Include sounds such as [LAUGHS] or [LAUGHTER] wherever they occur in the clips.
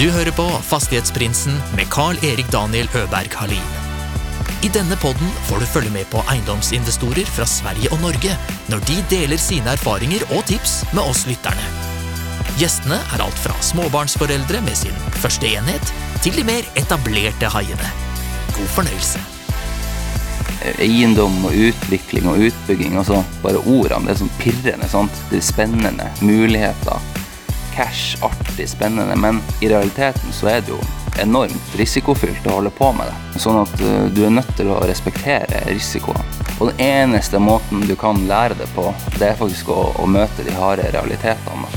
Du hører på Fastighetsprinsen med Carl-Erik Daniel Øberg Halin. I denne podden får du følge med på eiendomsinvestorer fra Sverige og Norge når de deler sine erfaringer og tips med oss lytterne. Gjestene er alt fra småbarnsforeldre med sin første enhet, til de mer etablerte haiene. God fornøyelse. eiendom og utvikling og utbygging. Altså bare ordene. Det er sånn pirrende. sant? Det er spennende. Muligheter. Cash. Artig. Spennende. Men i realiteten så er det jo enormt risikofylt å holde på med det. Sånn at uh, du er nødt til å respektere risikoene. Og den eneste måten du kan lære det på, det er faktisk å, å møte de harde realitetene.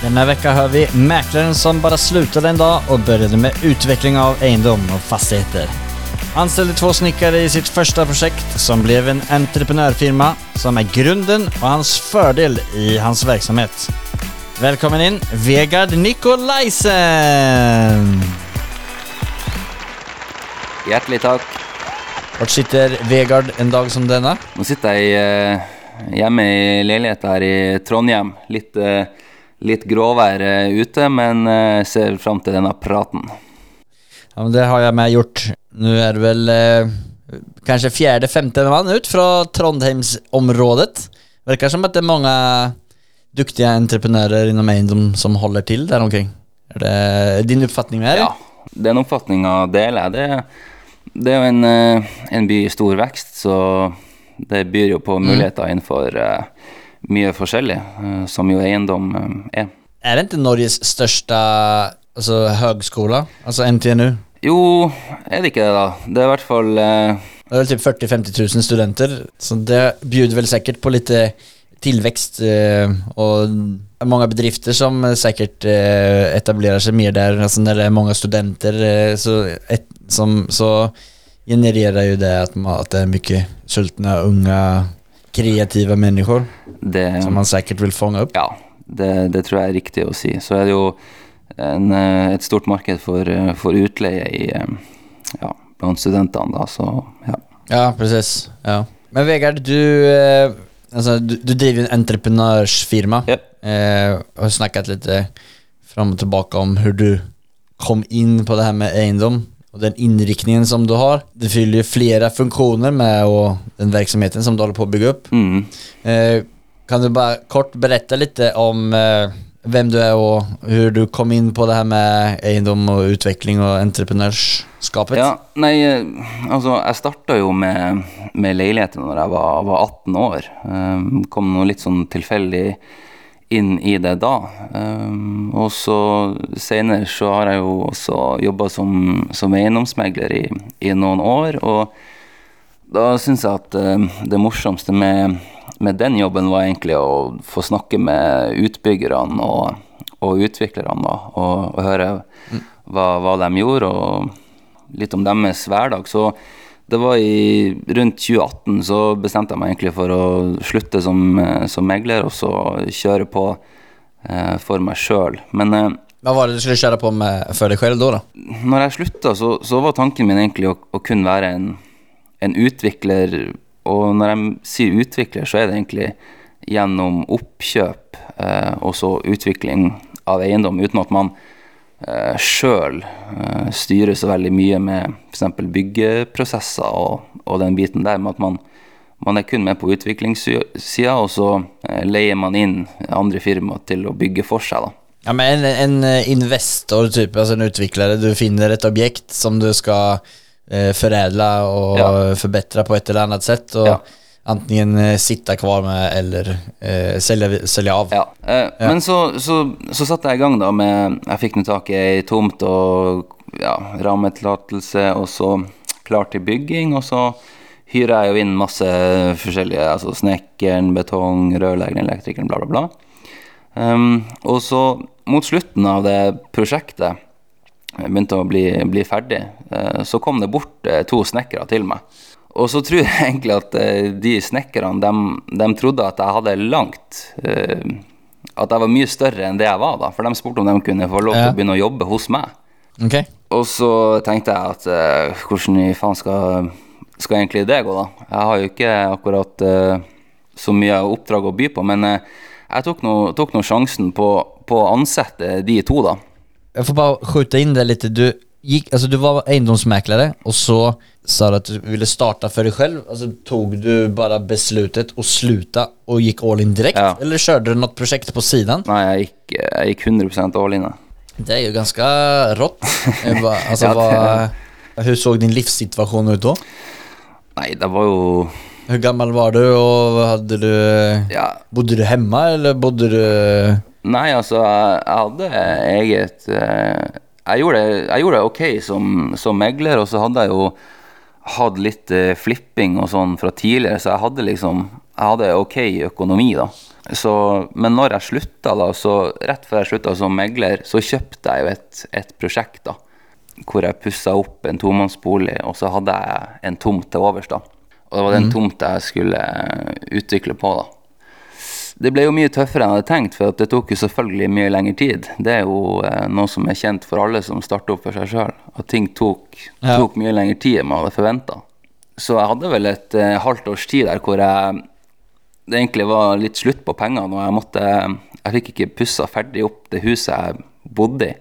Denne vecka hör vi mäklaren som bara slutade en dag och började med utveckling av eiendom och fastigheter. Anställde två snickare i sitt första projekt som blev en entreprenörfirma som är grunden och hans fördel i hans verksamhet. Välkommen in, Vegard Nikolajsen! Hjertelig takk. Hvor sitter Vegard en dag som denna? Nå sitter jeg eh, hjemme i leilighet her i Trondheim. Litt, eh, litt gråvær eh, ute, men ser fram til denne praten. Ja, men det har jag med gjort. Nu er det vel eh, kanskje fjerde-femte mann ut fra Trondheimsområdet. Virker som at det er mange dyktige entreprenører innom eiendom som holder til der omkring. Er det din oppfatning med det? Ja, den oppfatninga deler jeg. Det, det er jo en, eh, en by i stor vekst, så det byr jo på muligheter innenfor uh, mye forskjellig, uh, som jo eiendom uh, er. Er det ikke Norges største altså, høgskole, altså NTNU? Jo, er det ikke det, da? Det er i hvert fall eh, Det er väl typ 40-50 000 studenter. Så det bjuder vel sikkert på litt tilvekst. eh, og mange bedrifter som sikkert säkert eh, etablerer seg mer der. Altså når det er mange studenter eh, så, et, som, så genererer jo det at, man, at det er mye sultne, unge, kreative mennesker. det som man sikkert vil fange opp. Ja, det, det tror jeg er riktig å si. Så er det jo en, eh, et stort marked for, eh, for utleie i, eh, ja, blant studentene, da, så ja. Ja, precis. Ja. Men Vegard, du, altså, du, du driver en entreprenørsfirma. Japp. Eh, og har litt lite fram og tilbake om hvordan du kom inn på det her med eiendom. Og den innriktningen som du har. Det fyller jo flere funksjoner med og den verksamheten som du håller på å bygge opp. Mm. Eh, kan du bare kort berette litt om eh, vem du er og hur du kom inn på det her med eiendom og utvikling og entreprenørskapet? Ja, nei, eh, altså jeg starta jo med, med leiligheter når jeg var, var 18 år. Um, kom noe litt sånn tilfeldig inn i det da. Um, og så senere så har jeg jo også jobba som, som eiendomsmegler i, i noen år. Og da syns jeg at eh, det morsomste med, med den jobben var egentlig å få snakke med utbyggerne og, og utviklerne og, og, og høre hva, hva de gjorde, og litt om deres hverdag. Så det var i rundt 2018 så bestemte jeg meg egentlig for å slutte som, eh, som megler, og så kjøre på eh, for meg sjøl. Men eh, hva var det du skulle kjøre på med for deg selv da? da? når jeg slutta, så, så var tanken min egentlig å, å kun være en, en utvikler. Og når jeg sier utvikler, så er det egentlig gjennom oppkjøp eh, og så utvikling av eiendom, uten at man eh, sjøl eh, styrer så veldig mye med f.eks. byggeprosesser og, og den biten der. med at man man er kun med på utviklingssida, og så eh, leier man inn andre firmaer til å bygge for seg. da. Ja men en, en eh, investor, typ, alltså en utvikler, du finner et objekt som du ska eh, förädla och Ja. förbättra på ett eller annat sätt och Ja. antingen eh, sitta kvar med eller eh, selge, selge av. Ja, eh, Men så, så, så satte jeg i gang da med Jeg fikk nå tak i ei tomt og ja, rammetillatelse, og så klar til bygging. Og så hyrer jeg jo inn masse forskjellige, altså snekkeren, betong, rørleggeren, elektrikeren, bla, bla, bla. Um, og så mot slutten av det prosjektet begynte å bli, bli ferdig, eh, så kom det bort eh, to snekkere til meg. Og så tror jeg [LAUGHS] egentlig at eh, de snekkerne, de, de trodde at jeg hadde langt At jeg var mye større enn det jeg var, da. For de spurte om de kunne få lov til Ja. å begynne å jobbe hos meg. Okay. Og så tenkte jeg at hvordan i faen skal, skal egentlig det gå, da? Jeg har jo ikke akkurat så mye oppdrag å by på, men jeg tok nå sjansen på, på å ansette de to, da. Jag får bara skjuta in det lite. Du, gick, alltså du var eiendomsmäklare och så sa du att du ville starta för dig själv. Alltså tog du bara beslutet att sluta och gick all in direkt? Ja. Eller körde du något projekt på sidan? Nei, jeg gikk, jeg gikk 100 all in. da. Det är ju ganska rått. [LAUGHS] Alltså, Ja, vad, hur såg din livssituation ut då? Nei, det var jo Hur gammel var du og hadde du... Ja, Bodde du hjemme, eller bodde du... Nei, altså, jeg jeg hadde eget eh, Jeg gjorde, jeg gjorde det ok som, som megler, og så hadde jeg jo hatt litt eh, flipping og sånn fra tidligere, så jeg hadde liksom Jeg hadde ok økonomi, da. Så, men når jeg slutta, da, så rett før jeg slutta som megler, så kjøpte jeg jo et, et prosjekt, da. Hvor jeg pussa opp en tomannsbolig, og så hadde jeg en tomt til overs, da. Og det var den tomta jeg skulle eh, utvikle på, da. Det ble jo mye tøffere enn jeg hadde tenkt, for det tok jo selvfølgelig mye lengre tid. Det er jo eh, noe som er kjent for alle som starter opp for seg sjøl, at ting tok, tok mye lengre tid enn man hadde forventa. Så jeg hadde vel et eh, halvt års tid der hvor jeg det egentlig var litt slutt på pengene, og jeg måtte Jeg fikk ikke pussa ferdig opp det huset jeg bodde i.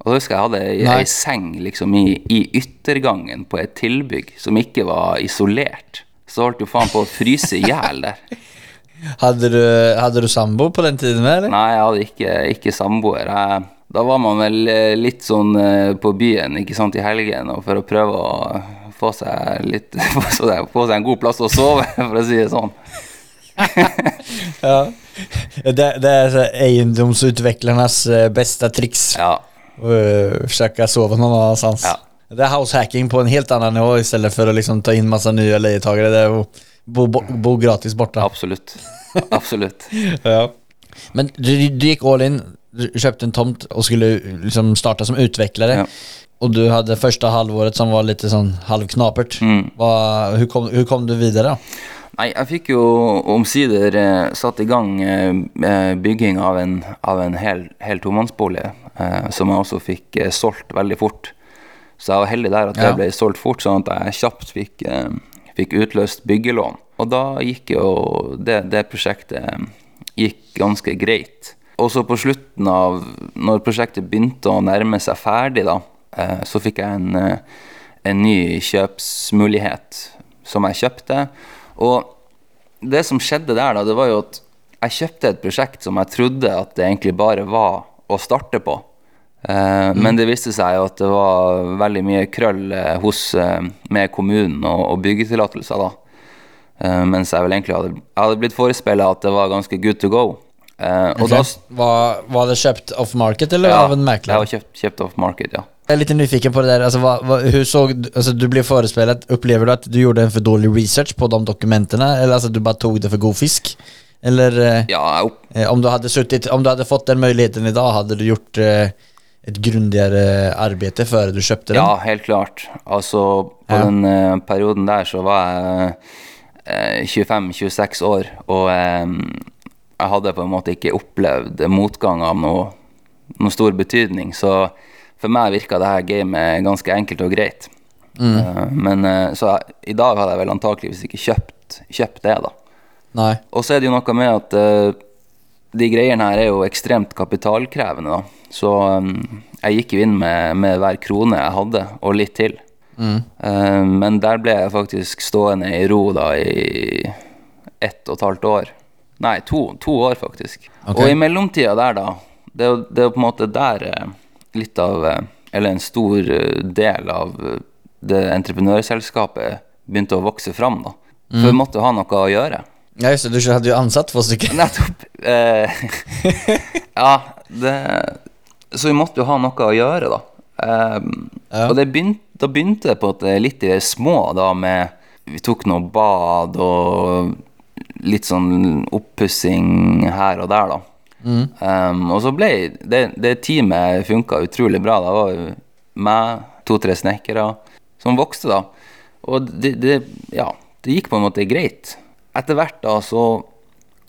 Og da husker jeg hadde ei, seng liksom i, i yttergangen på et tilbygg som ikke var isolert. Så holdt jo faen på å fryse i hjel der. [LAUGHS] hadde, du, hadde du sambo på den tiden eller? Nei, jeg hadde ikke, ikke samboer. Jeg, da var man vel eh, litt sånn eh, på byen ikke sant, i helgen og for å prøve å få seg litt [LAUGHS] få seg, få seg en god plass å sove, [LAUGHS] for å si det sånn. Ja. Det, det er eiendomsutviklernes beste egendomsutvecklarnas eh, bästa tricks. Ja. Eh, försöka sova någon annanstans. Ja. Det är househacking på en helt annan nivå istället för att liksom ta in massa nya lejetagare där och bo, bo, bo gratis borta. Absolutt. Absolutt. [LAUGHS] Ja. Men du, du gick all in, Kjøpte köpte en tomt och skulle liksom starta som utvecklare. Ja. Och du hade första halvåret som var lite sånn halvknapert. Mm. Hur, kom, hur kom du videre? Nei, jeg fikk jo omsider eh, satt i gang eh, eh, bygging av en, av en hel, hel tomannsbolig, som jeg også fikk eh, solgt veldig fort. Så jeg var heldig der at Ja. det ble solgt fort, sånn at jeg kjapt fikk, eh, fikk utløst byggelån. Og da gikk jo det, det prosjektet eh, gikk ganske greit. Og så på slutten av, når prosjektet begynte å nærme seg ferdig, da, eh, så fikk jeg en, eh, en ny kjøpsmulighet som jeg kjøpte. Og det som skjedde der, da, det var jo at jeg kjøpte et prosjekt som jeg trodde at det egentlig bare var å starte på. Eh, Men det viste seg jo at det var veldig mye krøll eh, hos, eh, med kommunen og, og byggetillatelser, da. Mens jeg vel egentlig hadde, hadde blitt forespeila at det var ganske good to go. Og da, Var, var det kjøpt off market eller ja, av en mäklare? Ja, kjøpt, kjøpt off market, ja. Jeg er litt nyfiken på det der. Altså, hva, hva, hur såg du, blir du Opplever du at du gjorde en for dårlig research på de dokumentene? Eller altså, du bare tok det for god fisk? Eller Ja, eh, om, du hadde suttit, om du hadde fått den muligheten i dag, hadde du gjort eh, ett grundigere arbeid før du kjøpte den? Ja, helt klart. Altså, på Ja. den uh, perioden der så var jeg uh, 25-26 år, og um, jeg hadde på en måte ikke opplevd motgang av noe, noe stor betydning, så for meg virka det her gamet ganske enkelt og greit. Eh, men eh, så jeg, i dag hadde jeg vel antakeligvis ikke kjøpt, kjøpt det, da. Nei. Og så er det jo noe med at eh, de greiene her er jo ekstremt kapitalkrevende, da. Så um, jeg gikk jo inn med, med hver krone jeg hadde, og litt til. Eh, men der ble jeg faktisk stående i ro da i ett og et halvt år. Nei, to, to år faktisk. Okay. Og i mellomtida der, da, det er jo på en måte der eh, litt av eh, Eller en stor del av det entreprenørselskapet begynte å vokse fram, da. For vi måtte ha noe å gjøre. Ja just det, du hadde jo ansatt for stykket. [LAUGHS] Nettopp. Eh, [LAUGHS] ja, det Så vi måtte jo ha noe å gjøre, da. Eh, Ja. Og det begynte, da begynte det på at det er litt i det små, da, med Vi tok noe bad og litt sånn oppussing her og der, da. Um, og så ble det, det teamet funka utrolig bra. Da var jo meg, to-tre snekkere, som vokste, da. Og det, det, ja, det gikk på en måte greit. Etter hvert da så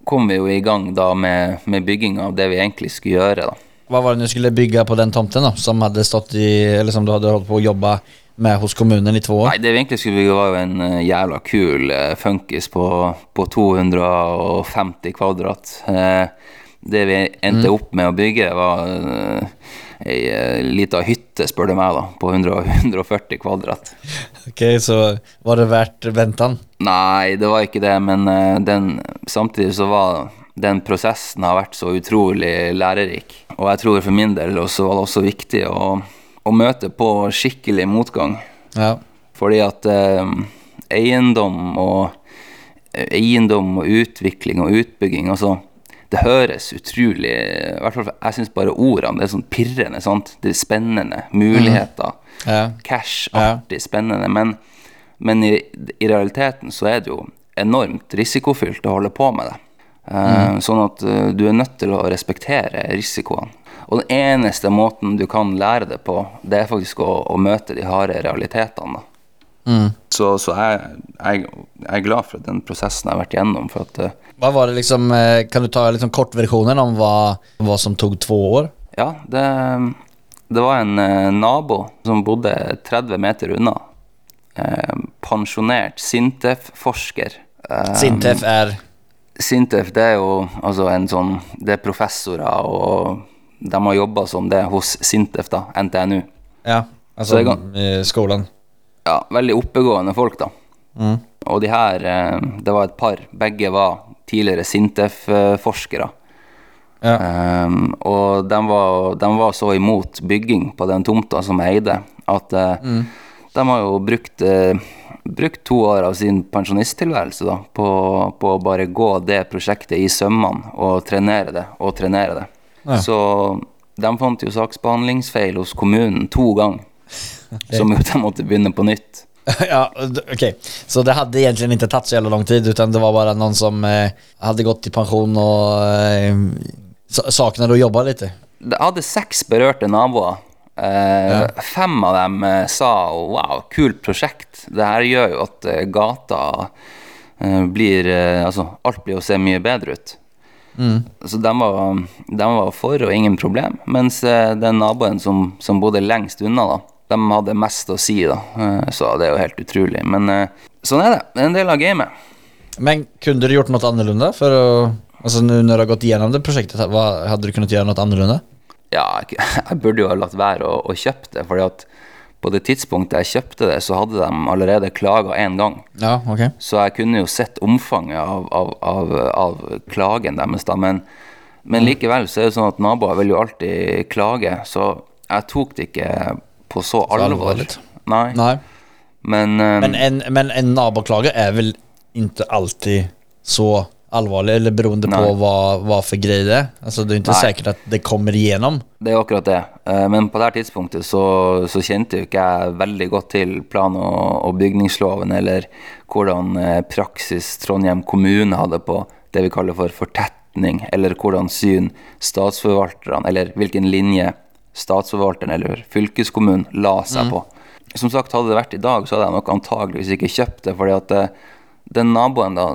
kom vi jo i gang da med, med bygging av det vi egentlig skulle gjøre, da. Hva var det du skulle bygge på den tomten da, Som hade stått i, eller som du hadde holdt på å jobbe med hos kommunen i två år? Nei, det vi egentlig skulle bygge, var jo en eh, jævla kul eh, funkis på, på 250 kvadrat. Eh, det vi endte opp med å bygge, var ei eh, lita hytte, spør du meg, da, på 100, 140 [LAUGHS] kvadrat. Ok, så var det verdt ventene? Nei, det var ikke det, men eh, den, samtidig så var den prosessen har vært så utrolig lærerik. Og jeg tror for min del også var det også viktig å, å møte på skikkelig motgang. Ja. Fordi at eh, eiendom og eiendom og utvikling og utbygging altså, Det høres utrolig i hvert fall Jeg syns bare ordene det er sånn pirrende. sant? Det er spennende. Muligheter. Ja. Cash. Ja. Artig. Spennende. Men, men i, i realiteten så er det jo enormt risikofylt å holde på med det. Eh, Sånn at uh, du er nødt til å respektere risikoene. Og den eneste måten du kan lære det på, det er faktisk å, å møte de harde realitetene. da. Så, så jeg, jeg, jeg er glad for den prosessen jeg har vært igjennom. For at, eh, Hva var det liksom, eh, kan du ta liksom kortversjonen om hva, hva som tog to år? ja, det, det var en eh, nabo som bodde 30 meter unna. Eh, pensjonert Sintef-forsker. Eh, Sintef er Sintef det er jo altså en sånn Det er professorer, og de har jobba som det hos Sintef, da, NTNU. Ja, Så altså det eh, skolan. Ja, veldig oppegående folk, da. Og de her, eh, det var et par. Begge var tidligere Sintef-forskere. Ja. Um, og de var, de var så imot bygging på den tomta som jeg eide, at mm. de har jo brukt, eh, brukt to år av sin pensjonisttilværelse da, på, på å bare gå det prosjektet i sømmene og trenere det og trenere det. Ja. Så de fant jo saksbehandlingsfeil hos kommunen to ganger, som utan måtte begynne på nytt. [LAUGHS] ja, ok. Så det hade egentligen inte tagit så jävla lång tid utan det var bara någon som eh, hade gått i pension och eh, sa- saknade att jobba lite. Det hadde seks berørte naboer. Eh, Fem av dem eh, sa wow, kult prosjekt. Det gjør jo at eh, gata eh, blir Altså, alt blir å se mye bedre ut. Så de var, de var for og ingen problem. Mens den naboen som, som bodde lengst unna, da, de hadde mest å si, da. Eh, så det er jo helt utrolig. Men eh, sånn er det. Det er en del av gamet. Men kunne du gjort noe annerledes? For å, altså nu när du har gått gjennom det prosjektet, hva, hadde du kunnet gjøre noe annerledes? Ja, [LAUGHS] jeg, burde jo ha latt være å, å kjøpe det, fordi at på det tidspunktet jeg kjøpte det, så hadde de allerede klaga én gang. Ja, ok. Så jeg kunne jo sett omfanget av, av, av, av klagen deres, da. Men, men likevel så er det sånn at naboer vil jo alltid klage, så jeg tok det ikke på så alvor. alvorligt. Nei. Nei. Men, um, Men en, men en naboklage er vel ikke alltid så alvorlig, eller beroende på hva, hva for greie det er. Altså, det er ikke Nei. sikkert at det kommer igjennom. Det er akkurat det. Eh, Men på det her tidspunktet så, så kjente jo ikke jeg veldig godt til plan- og, og bygningsloven, eller hvordan eh, praksis Trondheim kommune hadde på det vi kaller for fortetning, eller hvordan syn statsforvalterne, eller hvilken linje statsforvalteren eller fylkeskommunen la seg på. Som sagt, hadde det vært i dag, så hadde jeg nok antageligvis ikke kjøpt det, fordi at det, den naboen da,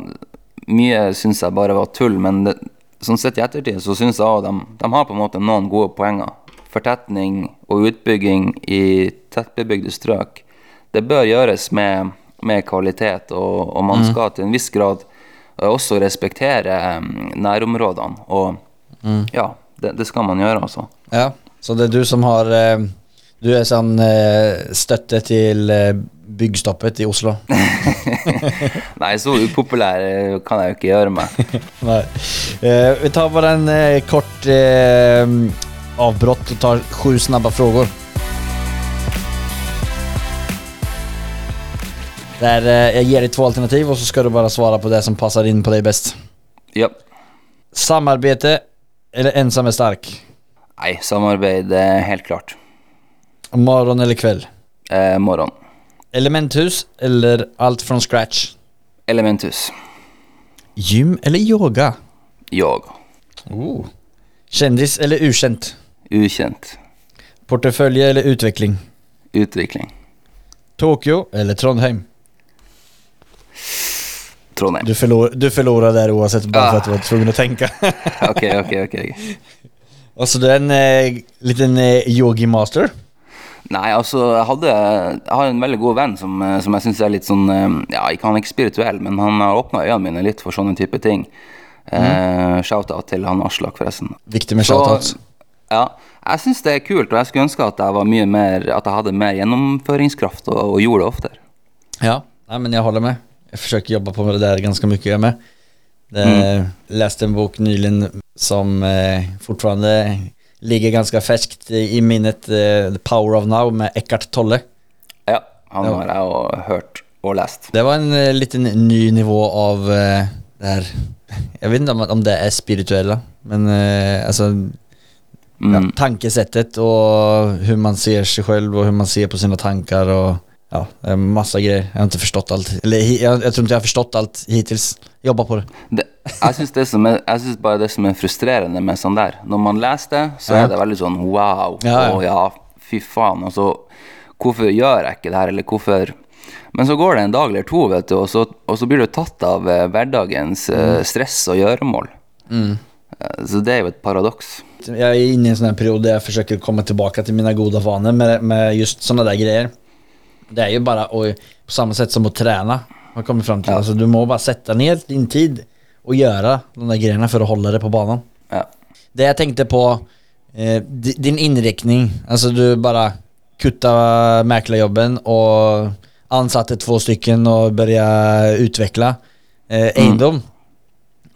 mye syns jeg bare var tull, men det, sånn sett i ettertid så syns jeg òg de, de har på en måte noen gode poenger. Fortetning og utbygging i tettbebygde strøk, det bør gjøres med, med kvalitet, og, og man skal til en viss grad eh, også respektere eh, nærområdene. Og ja, det, det skal man gjøre, altså. Ja, så det er du som har eh, Du er sånn støtte til eh, byggstoppet i Oslo. [LAUGHS] [LAUGHS] Nei, så upopulær eh, kan jeg jo ikke gjøre meg. [LAUGHS] Nei. Eh, vi tar bare en eh, kort eh, avbrott og tar sju snabba frågor. Der, eh, jag ger dig två alternativ og så skal du bare svare på det som passer inn på deg best. Ja. Samarbete eller ensam er stark? Nei, samarbeid helt klart. Morgon eller kväll? Eh, morgen. Elementhus eller alt fra scratch? Elementhus. Gym eller yoga? Yoga. Oh. Kjendis eller ukjent? Ukjent. Portefølje eller utvikling? Utvikling. Tokyo eller Trondheim? Trondheim. Du, förlor, du förlorar där oavsett bara for at du var tvungen å tenke Ok, ok, ok. Ok. Och så du er en eh, liten eh, yogi master. Nei, altså, jeg hadde Jeg har en veldig god venn som, eh, som jeg syns er litt sånn eh, Ja, ikke han er ikke spirituell, men han har åpna øynene mine litt for sånne type ting. Eh, Shout-out til han Aslak, forresten. Viktig med shout-out. Ja, jeg syns det er kult, og jeg skulle ønske at jeg, var mye mer, at jeg hadde mer gjennomføringskraft og, og gjorde det oftere. Ja, Nei, men jeg holder med. Jeg forsøker å jobbe på det der ganske mye jag med. Mm. Läste en bok nyligen som eh, fortfarande ligger ganska färskt i, minnet, eh, The Power of Now med Eckhart Tolle. Ja, han har jeg jo hørt og lest. Det var en eh, liten ny nivå av eh, det her [LAUGHS] Jeg vet ikke om, om det er spirituelle, men altså mm. ja, Tankesettet og hvordan man ser seg selv og hvordan man ser på sine tanker. och ja, massa grejer. Jag har inte förstått allt, eller hi- jag, jeg tror inte jag har förstått allt hittills. Jobba på det. Det, jeg syns det som er, jeg synes bare det som er frustrerende med sånn der Når man leser det, så er det veldig sånn wow. Ja, ja. Og ja, fy faen. Altså, hvorfor gjør jeg ikke det her, eller hvorfor Men så går det en dag eller to, vet du, og så, og så blir du tatt av eh, hverdagens eh, stress og gjøremål. Mm. Så det er jo et paradoks. Jeg er inne i en sånn periode der jeg forsøker å komme tilbake til mine gode vaner med, med just sånne der grejer. Det är ju bara och, på samma sätt som att träna. Man kommer fram till. Ja. Alltså, du må bara sätta ner din tid och göra de där grejerna för att hålla det på banan. Ja. Det jag tänkte på, eh, din inriktning. Alltså du bara kutta mäklarjobben och ansatte två stycken och börja utveckla eh, Eindom.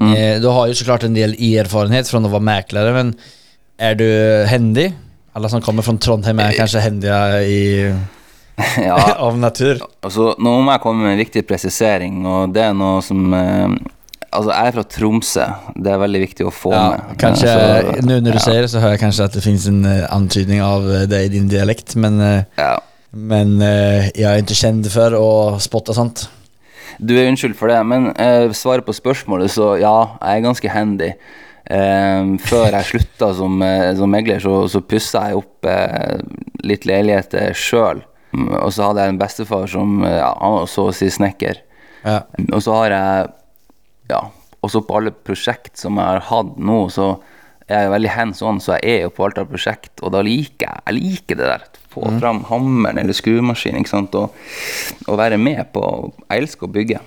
Mm. Eh, du har ju såklart en del erfarenhet från att vara mäklare men är du händig? Alla som kommer från Trondheim är kanske händiga i, [LAUGHS] ja. [LAUGHS] av natur. Altså, nå må jeg komme med en viktig presisering, og det er noe som eh, Altså, jeg er fra Tromsø. Det er veldig viktig å få Ja, med. Kanskje, Eh, så- nu när du ja, sier det så hører jeg kanskje at det finnes en uh, antydning av eh, det i din dialekt men, uh, ja. men uh, jeg er ikke kjent for å spotte sånt. Du er unnskyld for det, men svaret på spørsmålet, så ja, jeg er ganske handy. Um, før jeg slutta som, som megler, så, så pussa jeg opp litt leiligheter sjøl. Og så hadde jeg en bestefar som eh, ja, han var så å si snekker. Ja. Og så har jeg Ja, også på alle prosjekt som jeg har hatt nå, så er jeg veldig hands on, så jeg er jo på alt av prosjekt, og da liker jeg Jeg liker det der. Få fram hammeren eller skruemaskinen, ikke sant, og, og være med på Jeg elsker å bygge.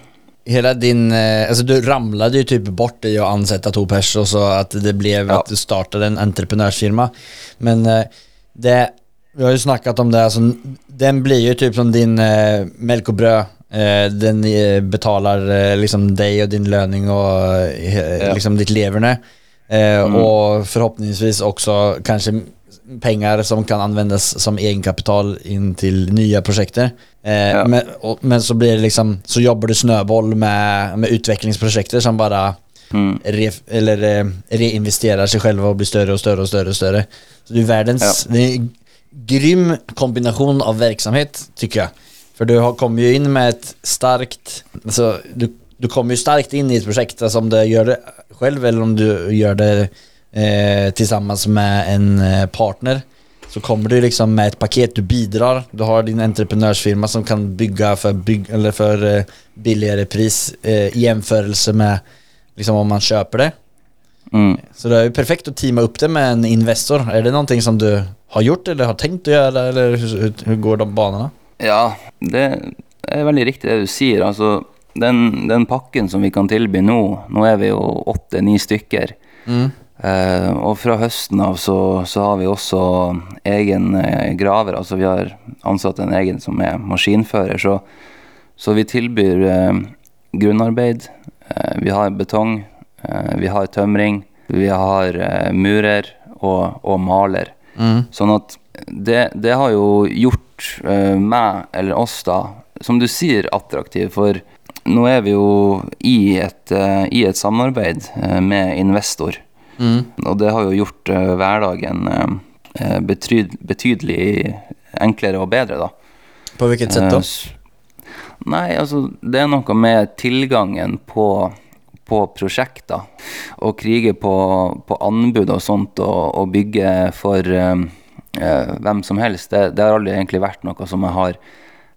Hela din, eh, alltså du ramlade ju typ bort i att ansätta to pers och så att det blev Ja. att du startade en entreprenörsfirma. Men eh, det, vi har ju snackat om det, alltså, den blir ju typ som din eh, melk och bröd. Eh, den eh, betalar eh, liksom dig och din löning och eh, Ja. liksom ditt leverne. Mm. Och förhoppningsvis också kanske pengar som kan användas som egenkapital in till nya projekter. Eh, Ja. men, men så blir det liksom, så jobbar du snöboll med, med utvecklingsprojekter som bara Mm. re, eller, eh, reinvesterar sig själva och blir större och större och större och större. Så det är världens, det är grym kombination av verksamhet tycker jag. För du kommer ju in med ett starkt, alltså du, du kommer ju starkt in i ett projekt, alltså om du gör det själv eller om du gör det eh, tillsammans med en eh, partner. Så kommer du liksom med ett paket, du bidrar, du har din entreprenörsfirma som kan bygga för, bygg, eller för eh, billigare pris eh, i jämförelse med liksom om man köper det. Mm. Så det er jo perfekt å teame opp det med en Investor. Er det noe som du har gjort eller har tenkt å gjøre, eller hvordan går de banene? Ja, det er veldig riktig det du sier. Altså, den, den pakken som vi kan tilby nå, nå er vi jo åtte-ni stykker. Eh, og fra høsten av så, så har vi også egen eh, graver. Altså vi har ansatt en egen som er maskinfører. Så, så vi tilbyr eh, grunnarbeid. Eh, vi har betong. Eh, vi har tømring. Vi har eh, murer og, og maler. Sånn at det, det har jo gjort eh, meg, eller oss da, som du sier, attraktiv. For nå er vi jo i et, i et samarbeid med investor. Og det har jo gjort hverdagen betyd, betydelig enklere og bedre, da. På hvilket sett då? Eh, Nei, altså det er noe med tilgangen på, på prosjekter. Og krige på, på anbud og sånt og, og bygge for um, uh, hvem som helst, det, det har aldri egentlig vært noe som jeg har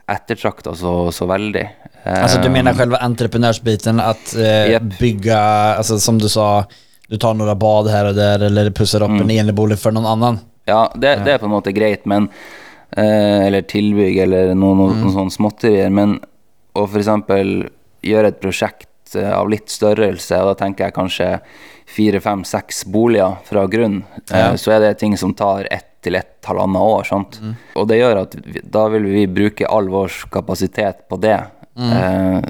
ettertrakta så, så veldig. Altså Alltså du mener selve entreprenørsbiten, at uh, yep. bygge altså, som du sa, du tar noen bad her og der, eller pusser opp mm. en enebolig for noen annen? Ja, det, det er på en måte greit, men uh, Eller tilbygg eller noen, noen, noen sånne småtterier. Men å f.eks. gjøre et prosjekt eh, av litt størrelse, og da tenker jeg kanskje fire, fem, seks boliger fra grunn, eh, Ja. så er det ting som tar ett til ett halvannet år. Sant? Og det gjør at vi, da vil vi bruke all vår kapasitet på det. Eh,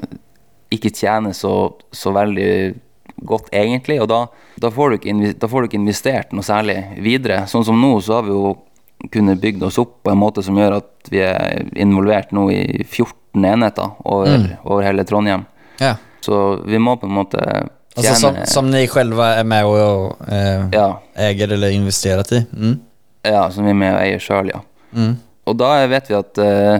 ikke tjene så, så veldig godt, egentlig. Og da, da, får da får du ikke investert noe særlig videre. Sånn som nå, så har vi jo kunnet bygd oss opp på en måte som gjør at vi er involvert nå i 14 enheter over, over hele Trondheim. Ja. Så vi må på en måte Alltså som, tjene som ni själva är med och eh, ja, äger eller investerat i. Mm. ja, som vi er med og eier sjøl, ja. Mm. Og da vet vi at eh,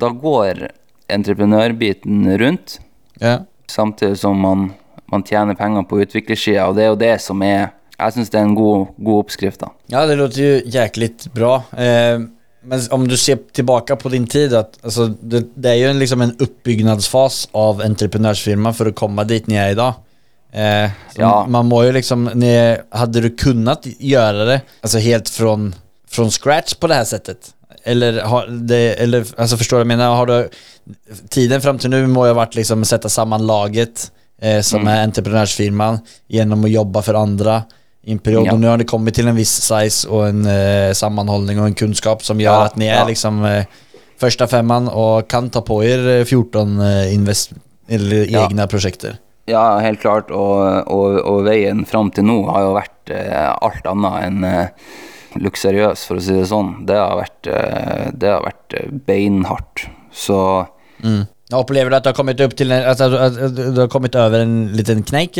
da går entreprenørbiten rundt, Ja. samtidig som man, man tjener penger på utviklingssida, og det er jo det som er Jeg syns det er en god, god oppskrift, da. ja, det låter jo jæklig bra. Eh, men om du ser tilbake på din tid, at, altså, det, det er jo en, liksom en oppbyggingsfase av entreprenørsfirma for å komme dit ni i dag. Eh, Ja. Man må jo liksom, ni, hade du kunnet gjøre det altså helt från, från scratch på det her settet? Eller, har det, eller altså Forstår du jag menar? Har du, tiden fram til nu må jo ha vært liksom sette sammen laget eh, som mm. er genom gjennom å jobbe for i en periode Ja. Det kommet til en viss size og en uh, sammenholdning og en kunnskap som gjør Ja, at ni er ja. liksom uh, første femman og kan ta på er eh, 14 eh, invest eller Ja. egne prosjekter. Ja, helt klart. Og, og, og veien fram til nå har jo vært uh, alt annet enn uh, luksuriøs, for å si det sånn. Det har vært, uh, det har vært beinhardt. Så Jag Opplever du at du har kommet opp til en, at du, att, att du har kommet over en liten knäck?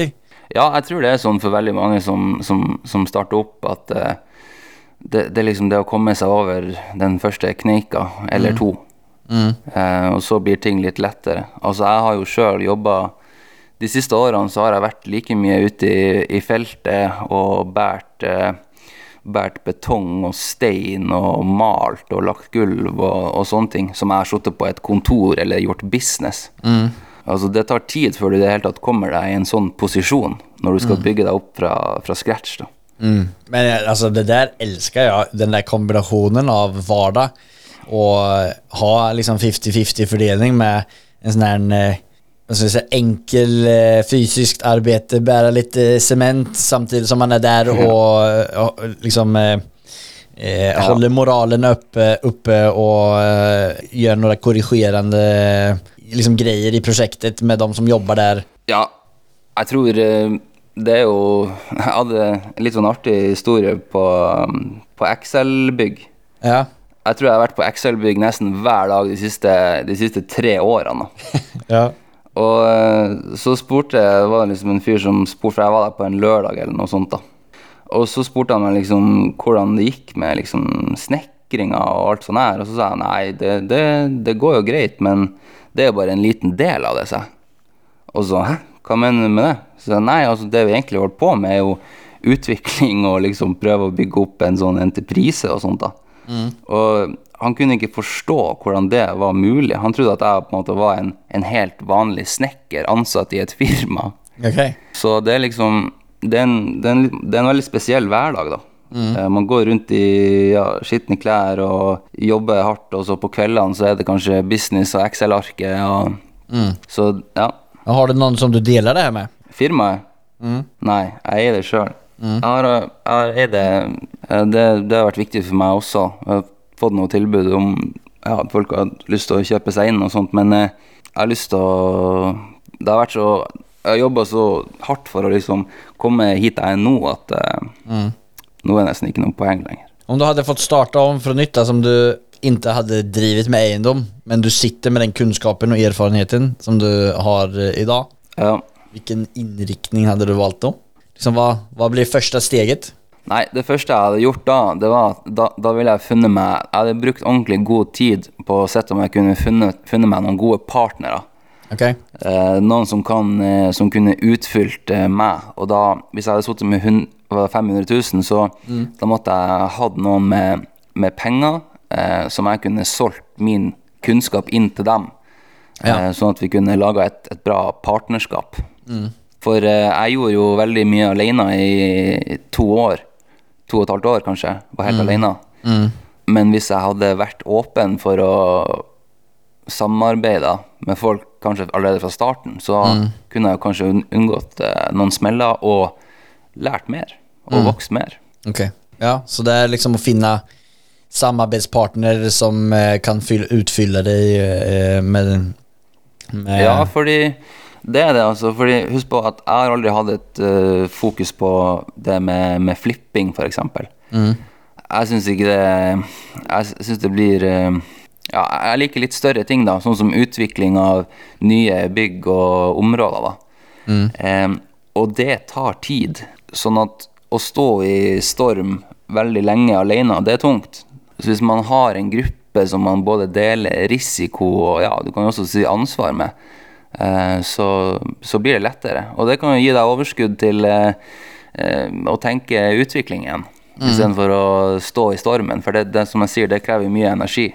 Ja, jeg tror det er sånn for veldig mange som, som, som starter opp, at uh, det, det er liksom det å komme seg over den første kneika, eller to. Eh, og så blir ting litt lettere. Altså, jeg har jo sjøl jobba De siste årene så har jeg vært like mye ute i, i feltet og båret uh, bært betong og stein og malt og lagt gulv og, og sånne ting, som jeg har sittet på et kontor eller gjort business. Altså Det tar tid før du i det hele tatt kommer deg i en sånn posisjon, når du skal bygge deg opp fra, fra scratch. da. Men altså, alltså det der elsker jeg, den der kombinationen av hverdag och eh, ha liksom 50-50-fordeling med en sånn her eh, enkel fysisk arbeid, bære litt sement cement samtidigt som man er der og, og liksom eh, eh, håller moralen oppe, oppe og eh, gör några korrigerande eh, liksom, grejer i prosjektet med de som jobber der? Ja, jeg tror eh, det er jo Jeg hadde en litt sånn artig historie på, på Excel-bygg. Ja, Jeg tror jeg har vært på Excel-bygg nesten hver dag de siste, de siste tre årene. [LAUGHS] ja, Og eh, så spurte jeg, det var liksom en fyr som spurte, for jeg var der på en lørdag eller noe sånt da. Og så spurte han meg liksom hvordan det gikk med liksom snekringa og alt sånt her. Og så sa jeg nei, det, det, det går jo greit, men det er jo bare en liten del av det, sa jeg. Og så, hæ, hva mener du med det? Så nei, altså det vi egentlig holder på med er jo utvikling og liksom prøve å bygge opp en sånn entreprise og sånt da. Og han kunne ikke forstå hvordan det var mulig. Han trodde at jeg på en måte var en, en helt vanlig snekker ansatt i et firma. Okay. Så det er liksom Det er en, det er en, det er en veldig spesiell hverdag, da. Eh, Man går rundt i ja, skitne klær og jobber hardt, og så på kveldene så er det kanskje business og Excel-arket. Og, Så ja. Har du noen som du deler det her med? Firmaet? Nei, jeg eier det sjøl. Jeg har, jeg har det, eh, det Det har vært viktig for meg også. Jeg har fått noe tilbud om ja, at folk har lyst til å kjøpe seg inn og sånt, men eh, jeg har lyst til å Det har vært så Jeg har jobba så hardt for å liksom komme hit jeg er nå, at eh, nå er det nesten ikke noen poeng lenger. Om du hadde fått starta om fra nytta som du ikke hadde drevet med eiendom, men du sitter med den kunnskapen og erfarenheten som du har i dag, Ja. hvilken innriktning hadde du valgt da? Liksom hva, hva blir første steget? Nei, det første jeg hadde gjort da, det var at da, da ville jeg funnet meg Jeg hadde brukt ordentlig god tid på å sette om jeg kunne funnet, funnet meg noen gode partnere. Okay. Eh, noen som, kan, eh, som kunne utfylt eh, meg. Og da, hvis jeg hadde sittet med hun- var det 500 000, så da måtte jeg hatt noen med, med penger eh, som jeg kunne solgt min kunnskap inn til dem. Ja. Eh, sånn at vi kunne laga et, et bra partnerskap. For eh, jeg gjorde jo veldig mye alene i to år. To og et halvt år, kanskje. Var helt alene. Men hvis jeg hadde vært åpen for å samarbeide med folk kanskje allerede fra starten, så kunne jeg kanskje unngått eh, noen smeller og lært mer og vokst mer. Ok. Ja, så det er liksom å finne samarbeidspartner som eh, kan fylle, utfylle deg eh, med, med Ja, fordi det er det, altså. Fordi husk på at jeg har aldri hatt et uh, fokus på det med, med flipping, f.eks. Mm. Jeg syns ikke det Jeg syns det blir Ja, jeg liker litt større ting, da. Sånn som utvikling av nye bygg og områder, da. Mm. Um, og det tar tid. Sånn at å stå i storm veldig lenge alene, det er tungt. Så hvis man har en gruppe som man både deler risiko og ja, du kan jo også si ansvar med, eh, så, så blir det lettere. Og det kan jo gi deg overskudd til eh, eh, å tenke utvikling igjen, istedenfor å stå i stormen. For det, det som jeg sier, det krever mye energi.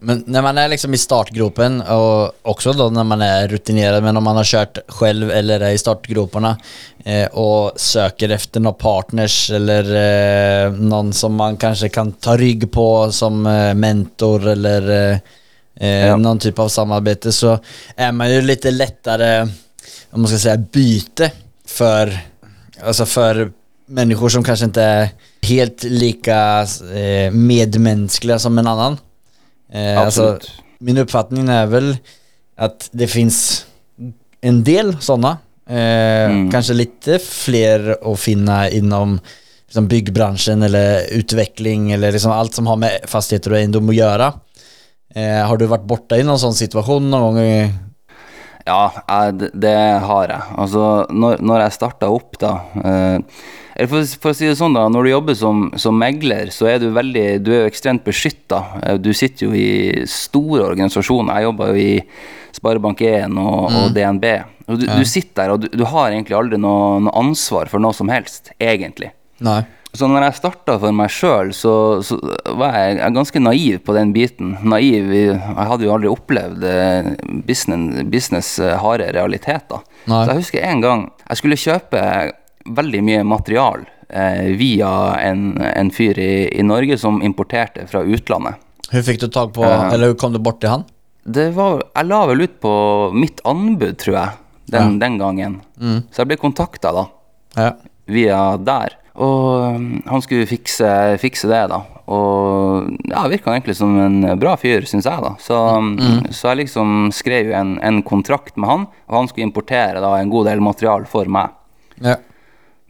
Men när man är liksom i startgropen och också då när man är rutinerad men om man har kört själv eller är i startgroparna eh, och söker efter några partners eller eh, någon som man kanske kan ta rygg på som eh, mentor eller eh, eh, Ja. någon typ av samarbete så är man ju lite lättare, om man ska säga byte för, alltså för människor som kanske inte är helt lika eh, medmänskliga som en annan. Eh, alltså, min uppfattning är väl att det finns en del sådana. Eh, Mm. Kanske lite fler att finna inom liksom byggbranschen eller utveckling eller liksom allt som har med fastigheter och egendom att göra. Eh, har du varit borta i någon sån situation någon gång? Ja, det- har jeg. Altså, når, når jeg starta opp, da eh, eller for, for å si det sånn, da. Når du jobber som, som megler, så er du veldig Du er jo ekstremt beskytta. Du sitter jo i store organisasjoner. Jeg jobber jo i Sparebank1 og, og DNB. Og du, du sitter der, og du, du har egentlig aldri noe, noe ansvar for noe som helst, egentlig. Nej. Så når jeg starta for meg sjøl, så, så var jeg, ganske naiv på den biten. Naiv Jeg hadde jo aldri opplevd eh, business, business eh, harde realiteter. Nei. Så jeg husker en gang jeg skulle kjøpe veldig mye material eh, via en, en fyr i, i Norge som importerte fra utlandet. Hun fikk du tak på, uh, eller kom du bort til han? Det var, jeg la vel ut på mitt anbud, tror jeg, den, den gangen. Så jeg ble kontakta da Ja. via der. Og um, han skulle fikse, fikse det, da. Og ja, virka egentlig som en bra fyr, syns jeg, da. Så, mm. så jeg liksom skrev en, en kontrakt med han, og han skulle importere da en god del material for meg. Ja.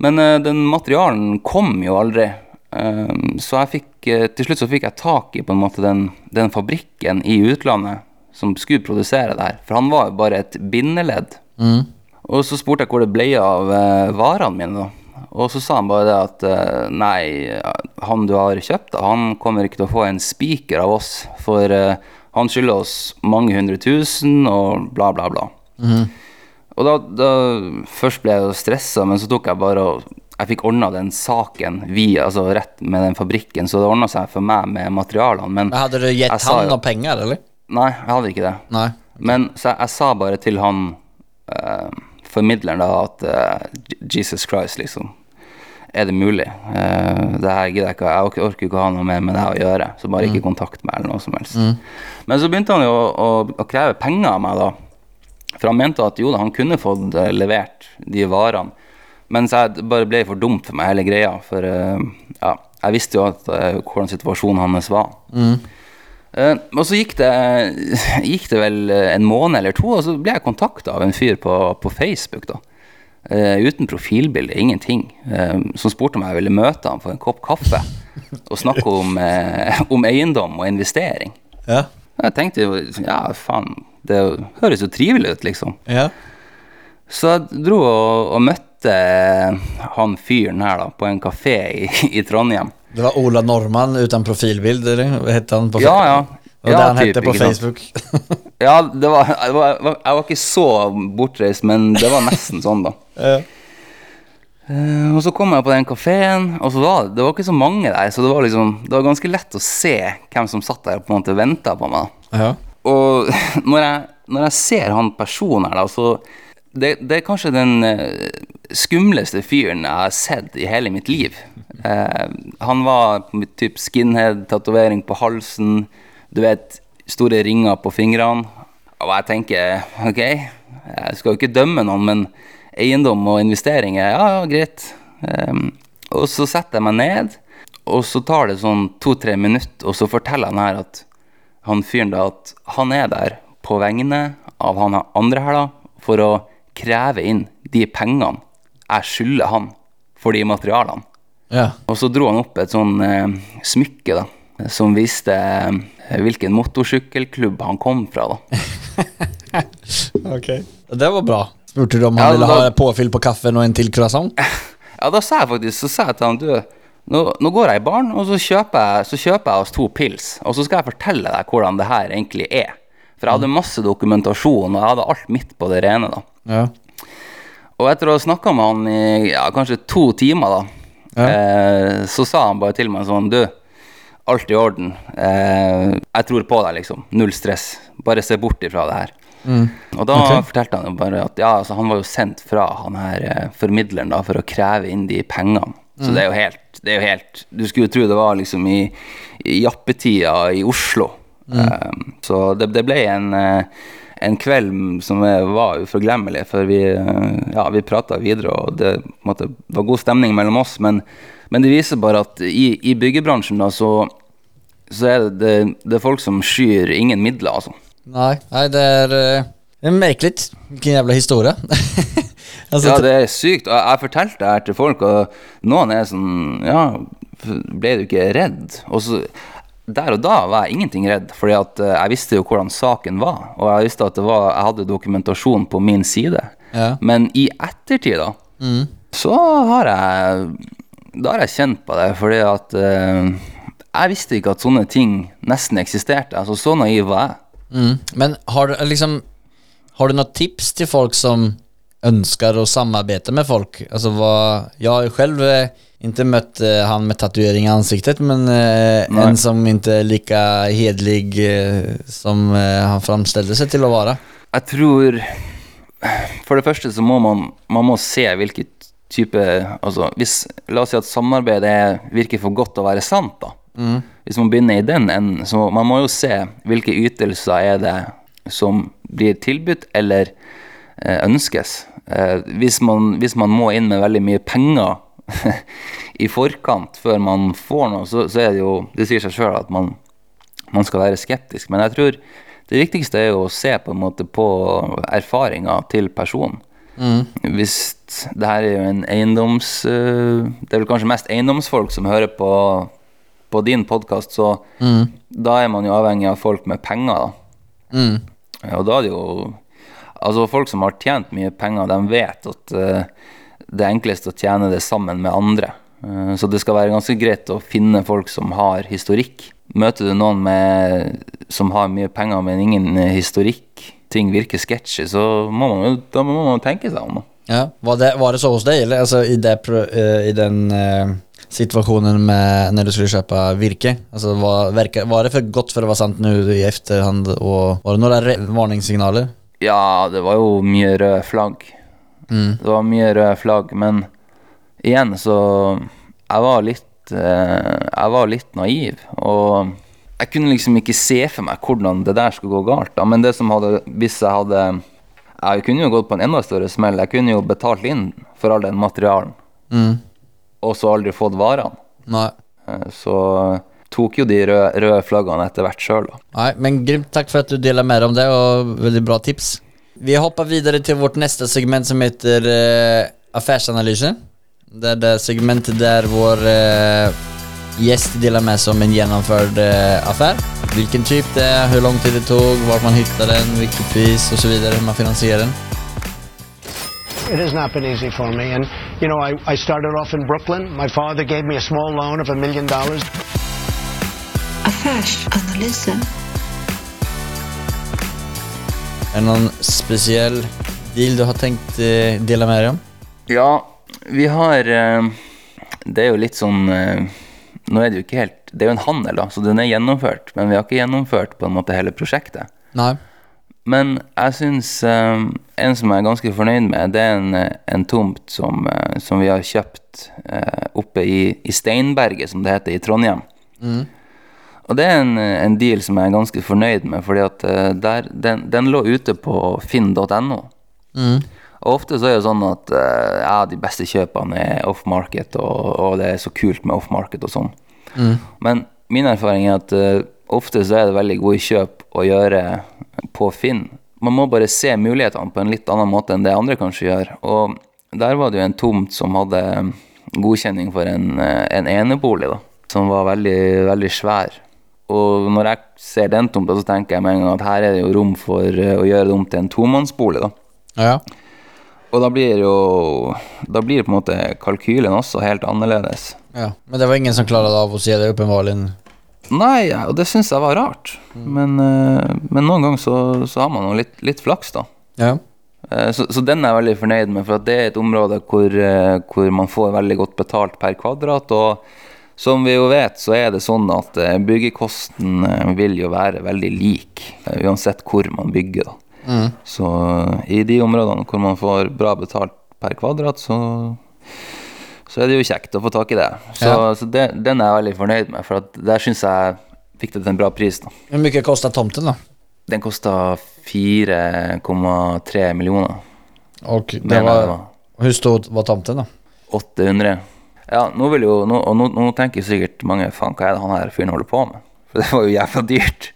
Men uh, den materialen kom jo aldri. Um, så jeg fikk uh, til slutt så fikk jeg tak i på en måte den, den fabrikken i utlandet som skulle produsere det her. For han var jo bare et bindeledd. Mm. Og så spurte jeg hvor det ble av eh, varene mine, da. Og så sa han bare det at eh, nei, han du har kjøpt han kommer ikke til å få en spiker av oss, for eh, han skylder oss mange hundre tusen og bla, bla, bla. Og da, da Først ble jeg jo stressa, men så tok jeg bare og Jeg fikk ordna den saken via, altså rett med den fabrikken, så det ordna seg for meg med materialene. Men Hadde du gitt han noen penger, eller? nei, jeg hadde ikke det. Nej. Men så jeg, jeg sa bare til han eh, formidleren da at eh, Jesus Christ, liksom. Er det mulig? Uh, det her gidder jeg ikke. Jeg orker- ikke å ha noe mer med det å gjøre. Så bare ikke kontakt meg eller noe som helst. Men så begynte han jo å, å, å kreve penger av meg, da. For han mente at jo da, han kunne fått eh, levert de varene. Men så jeg, bare ble for dumt for meg, hele greia. For uh, ja, jeg visste jo at, uh, hvordan situasjonen hans var. Eh, og så gikk det, gikk det vel eh, en måned eller to, og så ble jeg kontakta av en fyr på, på Facebook. da. Uh, uten profilbilde, ingenting. Uh, som spurte om jeg ville møte ham for en kopp kaffe og snakke om, om eiendom og investering. Ja. Jeg tenkte jo ja, faen, det høres jo trivelig ut, liksom. Ja. Så jeg dro og, og møtte han fyren her da, på en kafé i, i Trondheim. Det var Ola Norman uten profilbild eller? Vad hette han på Ja, ja. Og Ja, det han hette på? Facebook. [LAUGHS] Ja, det var, jeg, var, jeg var ikke så bortreist, men det var nesten sånn, da. [LAUGHS] ja. Uh, og så kom jeg på den kafeen, og så var det, det var ikke så mange der, så det var liksom Det var ganske lett å se hvem som satt der og på en måte venta på meg. Ja. Og når jeg, når jeg ser han personen her, da, så det, det er kanskje den eh, skumleste fyren jeg har sett i hele mitt liv. Eh, han var typ skinhead-tatovering på halsen, du vet, store ringer på fingrene. Og jeg tenker, ok, jeg skal jo ikke dømme noen, men eiendom og investeringer, ja, ja, greit. Eh, og så setter jeg meg ned, og så tar det sånn to-tre minutter, og så forteller han her at han fyren da at han er der på vegne av han andre her, da, for å kreve inn de pengene jeg skylder han for de materialene. Ja. Og så dro han opp et sånn eh, smykke, da, som viste eh, hvilken motorsykkelklubb han kom fra, da. [LAUGHS] Ok. Det var bra. Spurte du om Ja, han ville da- ha påfyll på kaffen og en til croissant? [LAUGHS] Ja, da sa jeg faktisk så sa jeg til han, du, nå, nå går jeg i baren, og så kjøper jeg, så kjøper jeg oss to pils, og så skal jeg fortelle deg hvordan det her egentlig er. For jeg hadde masse dokumentasjon, og jeg hadde alt midt på det rene, da. Ja. Og etter å ha snakka med han i ja, kanskje to timer, da, eh, så sa han bare til meg sånn Du, alt i orden. Eh, jeg tror på deg, liksom. Null stress. Bare se bort ifra det her. Og da okay. fortalte han jo bare at ja, altså, han var jo sendt fra han her eh, formidleren da, for å kreve inn de pengene. Så det er jo helt det er jo helt Du skulle jo tro det var liksom i, i jappetida i Oslo. Eh, så det, det ble en eh, en kveld som eh, var uforglemmelig, for vi, eh, ja, vi prata videre, og det måte, var god stemning mellom oss. Men, men det viser bare at i, i byggebransjen da, så, så er det, det, det er folk som skyr ingen midler, altså. Nei, nei det er merkelig. det är märkligt. Vilken jävla historia. [LAUGHS] alltså, Ja, det er sykt. Og jeg fortalte det her til folk, og noen er sånn Ja, ble du ikke redd? Og så der og da var jeg ingenting redd, fordi at eh, jeg visste jo hvordan saken var. Og jeg visste at det var, jeg hadde dokumentasjon på min side. Ja. Men i ettertid, da, så har jeg Da har jeg kjent på det, fordi at uh, jeg visste ikke at sånne ting nesten eksisterte. Altså, så naiv var jeg. mm. Men har du liksom Har du noen tips til folk som ønsker å samarbeide med folk? Altså, hva Jeg har jo selv eh, inte mött eh, han med tatuering i ansiktet men eh, en som inte är lika hedlig eh, som eh, han framställde sig till att vara. Jeg tror For det første så må man, man må se hvilket type altså hvis, La oss si at samarbeidet er, virker for godt til å være sant. da. Hvis man begynner i den enden, så man må jo se hvilke ytelser er det som blir tilbudt eller eh, ønskes. Eh, hvis, man, hvis man må inn med veldig mye penger i forkant før man får noe, så, så er det jo Det sier seg sjøl at man, man skal være skeptisk. Men jeg tror det viktigste er jo å se på en måte på erfaringa til personen. Hvis det her er jo en eiendoms... eh, det er vel kanskje mest eiendomsfolk som hører på, på din podkast, så da er man jo avhengig av folk med penger, da. Mm. Og da er det jo Altså, folk som har tjent mye penger, de vet at eh, det enklest å tjene det sammen med andre. Eh, så det skal være ganske greit å finne folk som har historikk. Møter du noen med, som har mye penger, men ingen historikk, ting virker sketchy, så må man da må man tenke seg om. Ja, var det, var det så hos deg, eller altså, i, det, eh, i den uh, situasjonen med når du skulle kjøpe virke? Altså, var, var det for godt for å være sant nå i efterhand og var det noen varningssignaler? Ja, det var jo mye røde flagg. Det var mye røde flagg, men igjen så Jeg var litt eh, Jeg var litt naiv, og jeg kunne liksom ikke se for meg hvordan det der skulle gå galt. da, Men det som hadde Hvis jeg hadde Jeg kunne jo gått på en enda større smell. Jeg kunne jo betalt inn for all den materialen, Mm. og så aldri fått varene. Nej. Eh, Så tok jo de røde, røde flaggene etter hvert sjøl, da. Nei, men grymt takk for at du deler mer om det og veldig bra tips. Vi hopper videre til vårt neste segment som heter uh, affærsanalyse. Det er det segmentet der vår uh, gjest deler med seg om en gjennomført uh, affär. Vilken typ det er, hvor lang tid det tog, hvor man hittade den, hvilken pris osv. så man finansierer den. It has not been easy for me. And, you know, I, I started off in Brooklyn. My father gave me a small loan of a million dollars. Affärsanalyser. Är det noen spesiell deal du har tenkt å deale med dig om? Ja, vi har eh, Det er jo litt sånn eh, Nå er det jo ikke helt Det er jo en handel, da, så den er gjennomført. Men vi har ikke gjennomført på en måte hele prosjektet. Nei. Men jeg syns eh, en som jeg er ganske fornøyd med, det er en, eh, en tomt som, eh, som vi har kjøpt eh, oppe i, i Steinberget, som det heter, i Trondheim. Og det er en, en deal som jeg er ganske fornøyd med, fordi at eh, der, den, den lå ute på finn.no. Mm. Og ofte så er det sånn at eh, ja, de beste kjøpene er off-market, og, og det er så kult med off-market og sånn. Men min erfaring er at uh, ofte så er det veldig gode kjøp å gjøre på Finn. Man må bare se mulighetene på en litt annen måte enn det andre kanskje gjør. Og der var det jo en tomt som hadde godkjenning for en, en enebolig, da. Som var veldig, veldig svær. Og når jeg ser den tomta, så tenker jeg med en gang at her er det jo rom for eh, å gjøre det om til en tomannsbolig, da. Ja. Og da blir jo Da blir på en måte kalkylen også helt annerledes. ja. Men det var ingen som klarade av å si det uppenbarligen. Nei, og det syns jeg var rart. Men, eh, men noen ganger så, så har man jo litt, litt flaks, da. Ja. Eh, Så, så den er jeg veldig fornøyd med, for det er et område hvor, hvor man får veldig godt betalt per kvadrat. Og som vi jo vet, så er det sånn at eh, byggekosten eh, vil jo være veldig lik, eh, uansett hvor man bygger. da. Så i de områdene hvor man får bra betalt per kvadrat, så, så er det jo kjekt å få tak i det. Så, Ja. så det, den er jeg veldig fornøyd med, for der syns jeg fikk det til en bra pris. da. Hvor mye kosta tomten da? Den kosta 4,3 millioner. Og det var, det var, Hvor stor var tomten da? 800. Ja, nå vil jo, nå, og nå, nå tenker sikkert mange faen, hva er det han her fyren holder på med? For det var jo jævla dyrt.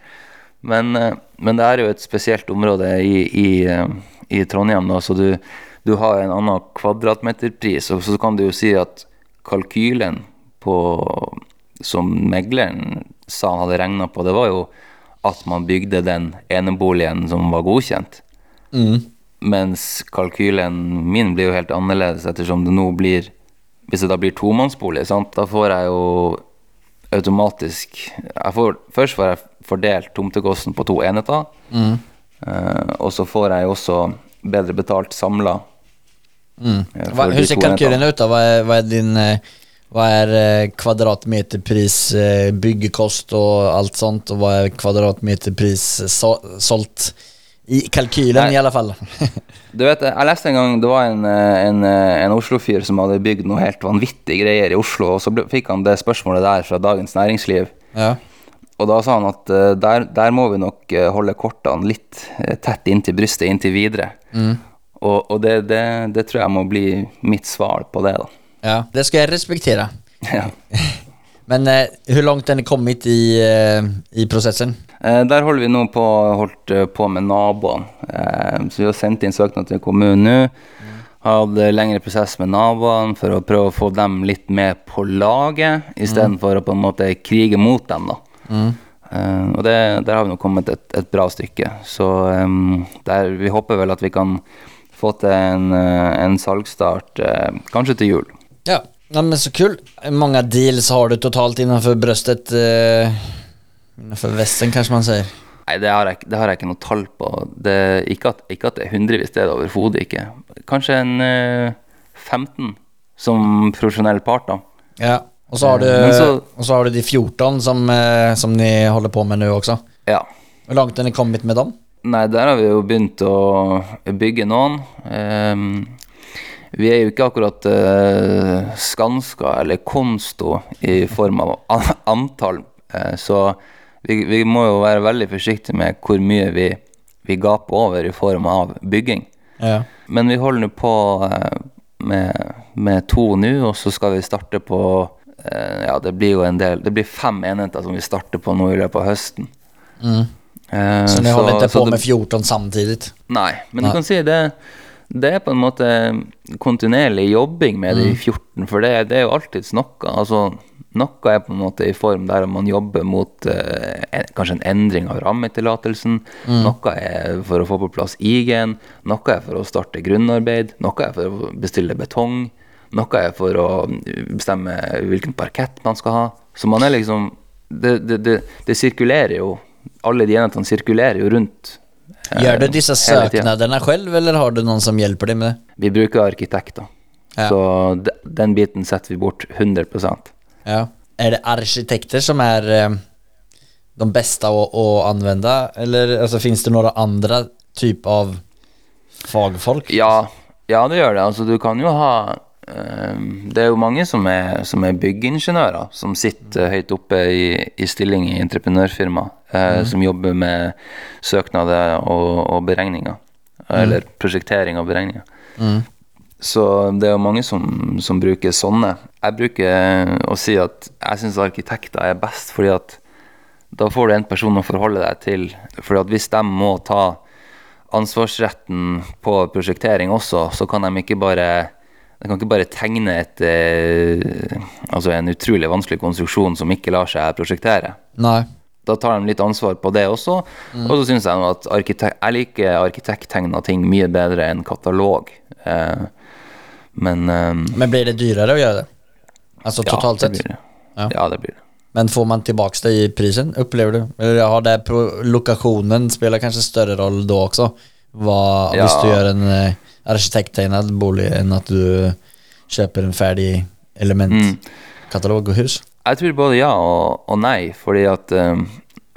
Men, eh, men det er jo et spesielt område i, i, eh, i Trondheim, da, så du, du har en annen kvadratmeterpris. Og så kan du jo si at kalkylen på, som megleren sa han hadde regna på, det var jo at man bygde den eneboligen som var godkjent. Mens kalkylen min blir jo helt annerledes ettersom det nå blir Hvis det da blir tomannsbolig, sant? da får jeg jo automatisk får, Først får jeg fordelt tomtekosten på to enheter. Eh, og så får jeg jo også bedre betalt samla. Mm. Hva, ser kalkylen ut da? Hva er, hva er din hva er eh, kvadratmeterpris, eh, byggekost og alt sånt og hva er kvadratmeterpris solgt? I kalkylen Nei. i alle fall? [LAUGHS] Du vet, jeg leste en gang det var en, eh, en, eh, en Oslo-fyr som hadde bygd noe helt vanvittige greier i Oslo, og så ble, fikk han det spørsmålet der fra Dagens Næringsliv. ja. Og da sa han at eh, der, der må vi nok holde kortene litt tett inntil brystet inntil videre. Og, og det, det, det tror jeg må bli mitt svar på det, da. ja, det skal jeg respektere. Ja. [LAUGHS] Men eh, hvor langt er ni kommet i, i processen? Eh, Der holder vi nå på, holdt eh, på med naboene. Eh, Så vi har sendt inn søknad til kommunen nå. Hadde lengre prosess med naboene for å prøve å få dem litt med på laget, istedenfor å på en måte krige mot dem. da. Eh, og det, der har vi nå kommet et, et bra stykke. Så der, vi håper vel at vi kan få til en, en salgsstart kanskje til jul. Ja, men så kul. Mange många deals har du totalt innenfor brøstet? Eh, innanför Vesten, kanskje man sier. Nei, det har, jeg, det har jeg ikke noe tall på. Det, ikke, at, ikke at det er hundrevis, det er det overhodet ikke. Kanskje en uh, 15 som profesjonell part, da. Ja, og så har du, så- och så har du de 14 som, eh, som ni holder på med nå også. Ja. Hvor langt har ni kommet med dem? Nei, der har vi jo begynt å bygge noen. Um, vi er jo ikke akkurat uh, Skanska eller Konsto i form av antall, uh, så vi, vi må jo være veldig forsiktige med hvor mye vi, vi gaper over i form av bygging. Ja. Men vi holder nå på eh, med, med to nå, og så skal vi starte på eh, Ja, det blir jo en del Det blir fem enheter som vi starter på nå i løpet av høsten. Eh, Mm. Så ni håller inte på det- med 14 samtidig? Nei, men Nei. du kan si det Det er på en måte kontinuerlig jobbing med det de 14, for det, det er jo alltids noe. Altså, noe er på en måte i form der man jobber mot eh, en, kanskje en endring av rammetillatelsen. Mm. Noe er for å få på plass IG-en. Noe er for å starte grunnarbeid. Noe er for å bestille betong. Noe er for å bestemme hvilken parkett man skal ha. Så man er liksom Det, det, det, det sirkulerer jo. Alle de enhetene sirkulerer jo rundt. Eh, Gör du dessa selv, söknaderna själv eller har du någon som hjälper dig med det? Vi bruker arkitekter. Ja. Så den biten setter vi bort 100 Ja. Er det arkitekter som är eh, de bästa att, att använda? Eller alltså, finns det några andra typ av fagfolk? Ja, ja, det gjør det. Altså, du kan jo ha Det er jo mange som er, som er byggingeniører, som sitter høyt oppe i, i stilling i entreprenørfirma, eh, som jobber med søknader og, og beregninger. Eller prosjektering og beregninger. Så det er jo mange som, som bruker sånne. Jeg bruker å si at jeg syns arkitekter er best, fordi at da får du en person å forholde deg til. Fordi at hvis de må ta ansvarsretten på prosjektering også, så kan de ikke bare de kan ikke bare tegne et, eh, altså en utrolig vanskelig konstruksjon som ikke lar seg prosjektere. Nei. Da tar de litt ansvar på det også. Og så syns jeg at arkitekt, jeg liker arkitekttegna ting mye bedre enn katalog. Eh, men eh, Men blir det dyrere å gjøre det? Alltså totalt ja, sett? det. Ja. Ja. det blir det. Men får man tilbake det i prisen, opplever du? Eller har det lokasjonen spiller kanskje større rolle roll også? Hva, Ja. Hvis du gjør en en bolig enn at du kjøper en ferdig elementkatalog og hus? Jeg tror både ja og, og nei, fordi at um,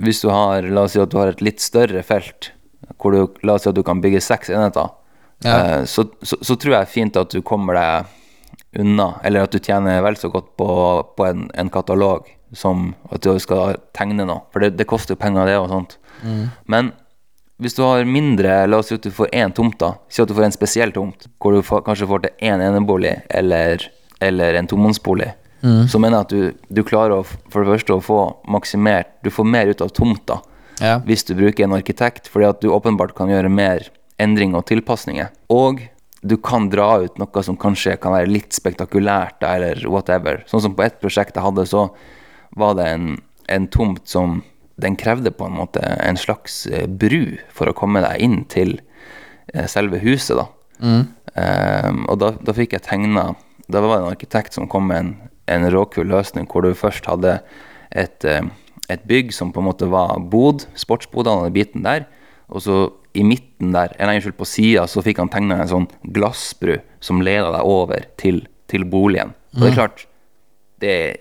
hvis du har La oss si at du har et litt større felt, hvor du La oss si at du kan bygge seks enheter, Ja. uh, så, så, så tror jeg fint at du kommer deg unna, eller at du tjener vel så godt på, på en, en katalog som at du skal tegne noe, for det, det koster jo penger, det og sånt. Men hvis du har mindre, la oss si at du får én tomt, da. Si at du får en spesiell tomt, hvor du får, kanskje får til én enebolig eller, eller en tomannsbolig. Så mener jeg at du, du klarer å, for det første å få maksimert Du får mer ut av tomta Ja. hvis du bruker en arkitekt, fordi at du åpenbart kan gjøre mer endringer og tilpasninger. Og du kan dra ut noe som kanskje kan være litt spektakulært, eller whatever. Sånn som på et prosjekt jeg hadde, så var det en, en tomt som Den krevde på en måte en slags eh, bru for å komme deg inn til eh, selve huset, da. Ehm, og da, da fikk jeg tegna Da var det en arkitekt som kom med en, en råkul løsning hvor du først hadde et, eh, et bygg som på en måte var bod, sportsbodene, den biten der. Og så i midten der, eller unnskyld, på sida, så fikk han tegna en sånn glassbru som leda deg over til, til boligen. Og det er klart, det er,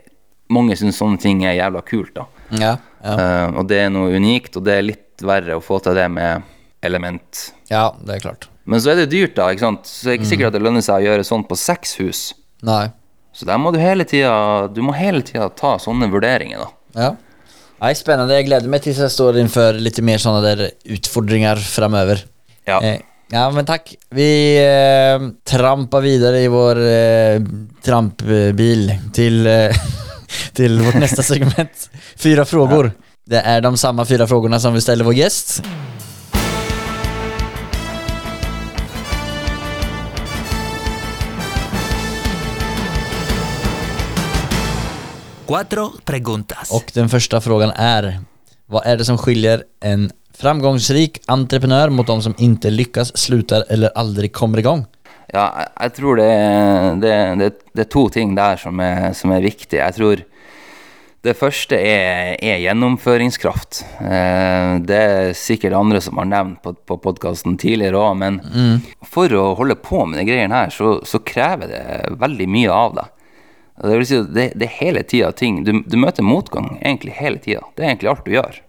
mange syns sånne ting er jævla kult, da. Ja. Ja. Uh, og det er noe unikt, og det er litt verre å få til det med element. ja, det er klart. Men så er det dyrt, da. ikke sant? Så det er ikke sikkert at det lønner seg å gjøre sånn på seks hus. Nei. Så der må du hele tida Du må hele tida ta sånne vurderinger, da. Ja. Nei, spennende. Jeg gleder meg til jeg står innenfor litt mer sånne der utfordringer fremover. Ja. Eh, ja, men takk. Vi eh, trampa videre i vår eh, trampbil til eh, [LAUGHS] til vårt neste segment. Fyra frågor. Det är de samma fyra frågorna som vi ställer vår gäst. Cuatro preguntas. Och den första frågan är Vad är det som skiljer en framgångsrik entreprenör mot de som inte lyckas, slutar eller aldrig kommer igång? Ja, jeg, tror det det, det, det er to ting der som er, som er viktige. Jeg tror det første er, er gjennomføringskraft. Eh, det er sikkert andre som har nevnt på, på podkasten tidligere òg, men for å holde på med de greiene her, så, så krever det veldig mye av deg. Det vil si, det, det er hele tida ting. Du, du møter motgang egentlig hele tida. Det er egentlig alt du gjør.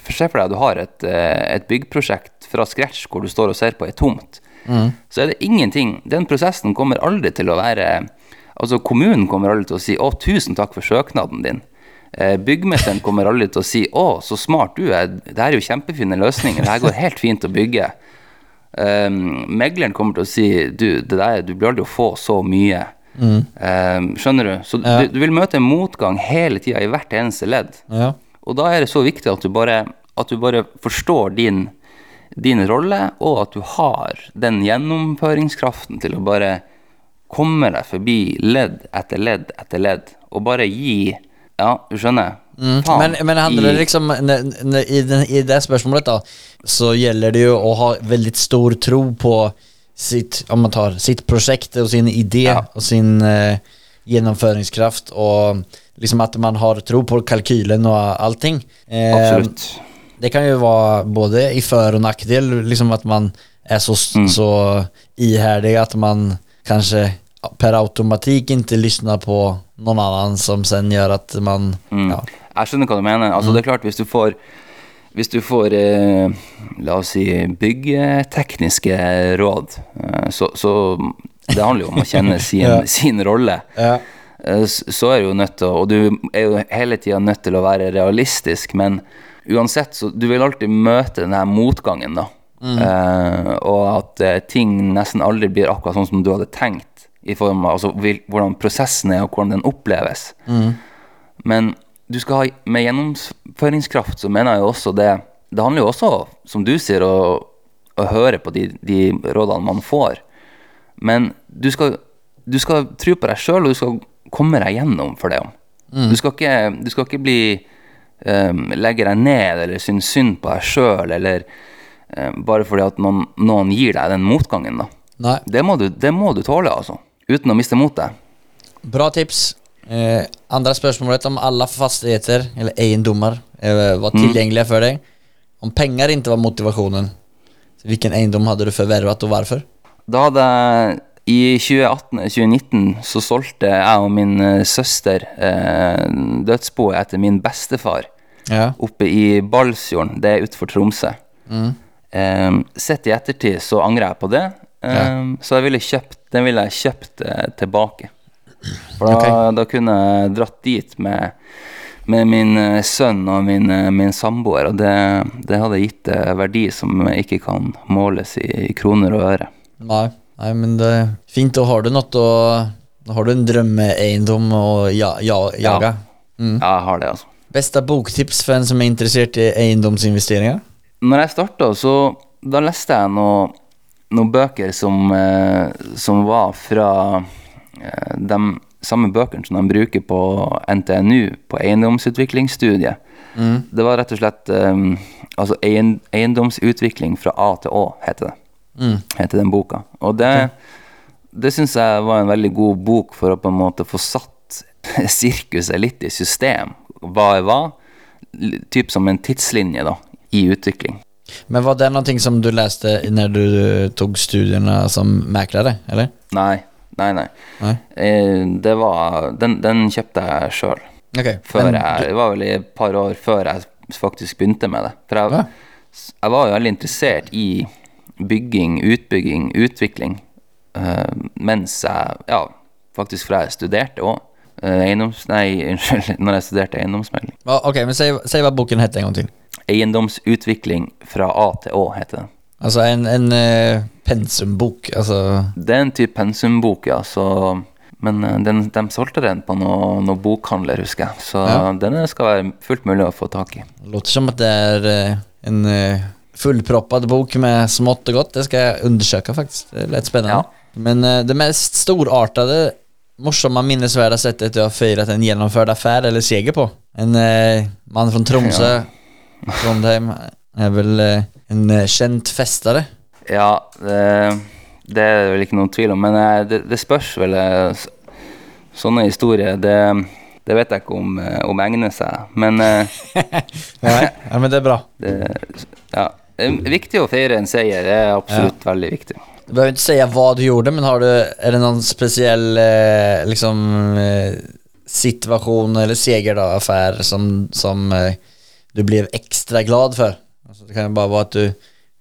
For Se for deg at du har et, eh, et byggprosjekt fra scratch hvor du står og ser på ei tomt. Så er det ingenting Den prosessen kommer aldri til å være Altså Kommunen kommer aldri til å si 'Å, tusen takk for søknaden din'. Eh, byggmesteren kommer aldri til å si 'Å, så smart du er. Det her er jo kjempefine løsninger. Det her går helt fint å bygge'. Um, megleren kommer til å si du, det der, du blir aldri å få så mye. Um, skjønner du? Så Ja. du, du vil møte motgang hele tida i hvert eneste ledd. Ja. Og da er det så viktig at du bare, at du bare forstår din, din rolle, og at du har den gjennomføringskraften til å bare komme deg forbi ledd etter ledd etter ledd, og bare gi Ja, du skjønner? Mm. Men, men handler det liksom, i, i det spørsmålet da, så gjelder det jo å ha veldig stor tro på sitt, om man tar sitt prosjekt og sin idé Ja. og sin eh, gjennomføringskraft, og liksom at man har tro på kalkylen og allting. Eh, Absolutt. Det kan jo være både i for- og nackdel, liksom at man er så, så iherdig at man kanskje per automatik ikke lyssnar på någon annen som sen gjør at man, ja, Jeg skjønner hva du mener. Altså, Det er klart, hvis du får hvis du får eh, la oss si byggtekniske råd, eh, så, så det handler jo om å kjenne [LAUGHS] sin, Ja. sin rolle. Ja. Eh, Så er du jo nødt til å Og du er jo hele tida nødt til å være realistisk, men uansett, så du vil alltid møte den her motgangen, da. Eh, og at eh, ting nesten aldri blir akkurat sånn som du hadde tenkt, i form av altså, hvordan prosessen er, og hvordan den oppleves. Men du skal ha, med gjennomføringskraft så mener jeg jo også det Det handler jo også, som du sier, å, å høre på de, de rådene man får. Men du skal, du skal tro på deg sjøl, og du skal komme deg gjennom for det. Du, skal ikke, du skal ikke bli um, Legge deg ned eller synes synd på deg sjøl, eller um, bare fordi at noen, noen gir deg den motgangen. da det må, du, det må du tåle, altså. Uten å miste motet. Bra tips. Eh, andra spørsmålet om alle fastigheter, eller eiendommer, eh, var tilgjengelige for deg. Om penger ikke var motivasjonen, hvilken eiendom hadde du forvervet, og hvorfor? Da hadde I 2018-2019 så solgte jeg og min eh, søster eh, dødsboet etter min bestefar Ja. oppe i Balsfjorden. Det er utenfor Tromsø. Eh, sett i ettertid så angrer jeg på det, eh, så jeg ville kjøpt, den ville jeg kjøpt eh, tilbake. For da, okay. da kunne jeg dratt dit med, med min eh, sønn og min, eh, min samboer, og det, det hadde gitt verdi som ikke kan måles i, i kroner og øre. Nei, nei, men det er fint. Da har du noe å har du en drømmeeiendom å ja, ja, jage. Ja, jeg har det, altså. Beste boktips for en som er interessert i eiendomsinvesteringer? Når jeg starta, så da leste jeg noe, noen bøker som, eh, som var fra eh, de samme bøkene som de bruker på NTNU, på eiendomsutviklingsstudiet. Det var rett og slett eh, altså eiendomsutvikling fra A til Å, heter det. Heter den boka. Og det, det syns jeg var en veldig god bok for å på en måte få satt [LAUGHS] sirkuset litt i system. Hva er hva? Typ som en tidslinje da, i utvikling. Men var det noe som du leste når du tok studiene som megler, eller? Nei, nei, nei. Nei. Eh, det var, den, den kjøpte jeg sjøl. Okay. Før jeg, det var vel i et par år før jeg faktisk begynte med det. For jeg, Ja. jeg var jo veldig interessert i bygging, utbygging, utvikling. eh, mens jeg Ja, faktisk fra jeg studerte òg. eiendoms... Nei, [LAUGHS] unnskyld. Når jeg studerte eiendomsmegling. Ok, men si, hva boken heter en gang til. Eiendomsutvikling fra A til Å, heter det. Altså en, en uh, pensumbok. Altså Det er en type pensumbok, ja. Så, men eh, den, de solgte den på noen noe bokhandler, husker jeg. Så Ja. den skal være fullt mulig å få tak i. Låter som at det er uh, en uh, fullproppet bok med smått og godt. Det skal jeg undersøke, faktisk. Det er litt spennende. Men uh, det mest storartede, morsomme, sett settet du har feiret en gjennomført affære eller seger på? En mann fra Tromsø, Trondheim, er vel eh, en eh, kjent festere. Ja, det, det er det vel ikke noen tvil om. Men eh, det, det spørs vel Sånne historier, det, det vet jeg ikke om, om egner seg. Men [LAUGHS] Nei, ja, men det er bra. det, ja. Det er viktig å feire en seier. Det er absolutt veldig viktig. Du behøver ikke si hva du gjorde, men har du, er det noen spesiell liksom, situasjon eller seger da, affär som, som du blev extra glad för? Altså, det kan jo bare være at du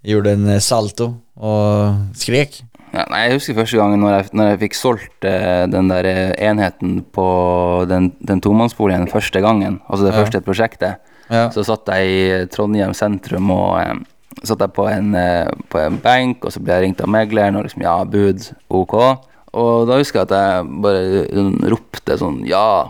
gjorde en eh, salto og skrek. Ja, nei, jeg husker første gangen når jeg, når jeg fikk solgt eh, den der eh, enheten på den, den tomannsboligen første gangen, altså det Ja. første prosjektet, Ja. så satt jeg i Trondheim sentrum og eh, satt jeg på en, eh, på en benk, og så ble jeg ringt av megleren, og liksom ja, bud, ok. Og da husker jeg at jeg bare sånn ropte sånn ja,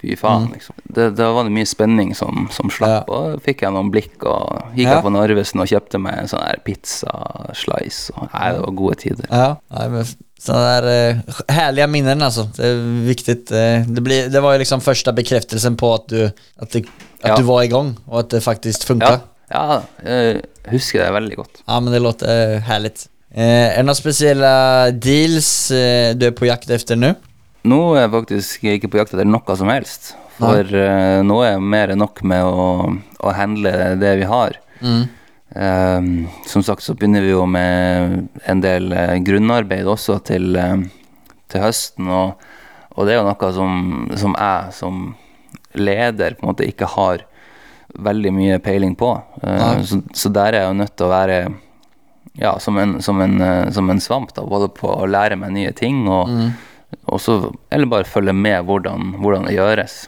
fy faen, liksom. Det, da var det mye spenning som, som slapp, og da fikk jeg noen blikk, og gikk Ja. jeg på Narvesen og kjøpte meg en sånn her pizza slice, og nei, det var gode tider. Ja, nei, men Sånne der, uh, herlige minner, altså. Det er viktig. Det, blir, det var jo liksom første bekreftelsen på at du, at, det, at Ja. du var i gang, og at det faktisk funka. Ja, ja jeg husker det veldig godt. Ja, men det låter uh, herlig. Uh, er det noen spesielle deals du er på jakt efter nu? Nå er jeg faktisk ikke på jakt etter noe som helst. For uh, nå er jeg mer enn nok med å, å handle det vi har. Eh, som sagt så begynner vi jo med en del eh, grunnarbeid også til, eh, til høsten. Og, og det er jo noe som, som jeg som leder på en måte ikke har veldig mye peiling på. Så, så der er jeg jo nødt til å være ja, som en, som en, som en svamp, da, både på å lære meg nye ting og også, eller bare følge med hvordan, hvordan det gjøres.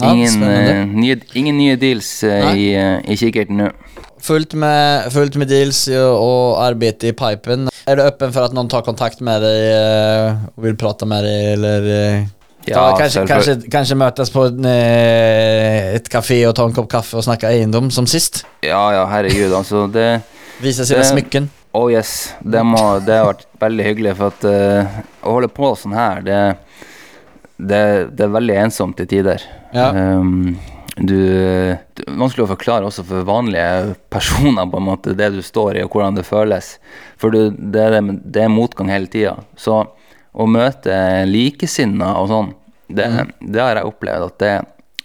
Ja, ingen, eh, nye, ingen nye deals uh, i, uh, i kikkerten nå. fullt med, fullt med deals og arbeid i pipen. Er du åpen for at noen tar kontakt med deg og vil prate med deg, eller Ja, kanskje, kanskje, kanskje møtes på en, et kafé og ta en kopp kaffe og snakke eiendom som sist? Ja, ja, herregud, altså det Vise sine smykken? Oh yes, det, må, det har vært veldig hyggelig. For at uh, å holde på sånn her, det, det, det er veldig ensomt til tider. Ja. Um, du, det er vanskelig å forklare også for vanlige personer på en måte det du står i og hvordan det føles. For du, det, det, det er motgang hele tida. Så å møte likesinna og sånn, det, det har jeg opplevd at det,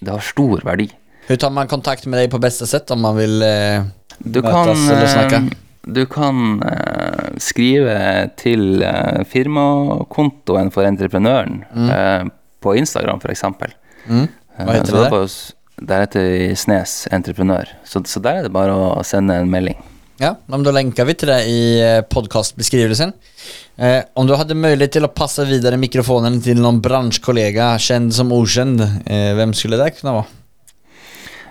det har stor verdi. Hvordan tar man kontakt med deg på beste sett om man vil eh, Møtes kan, eller snakke? Eh, du kan eh, skrive til eh, firmakontoen for entreprenøren eh, på Instagram, f.eks. mm. Hva heter det der? Der heter vi Snes Entreprenør. Så, så der er det bare å sende en melding. Ja, men da lenker vi til det i podkastbeskrivelsen. podcastbeskrivelsen. Eh, om du hadde mulighet til å passe videre mikrofonen til noen bransjekollega, kjent som ukjent, eh, hvem skulle det kunne være?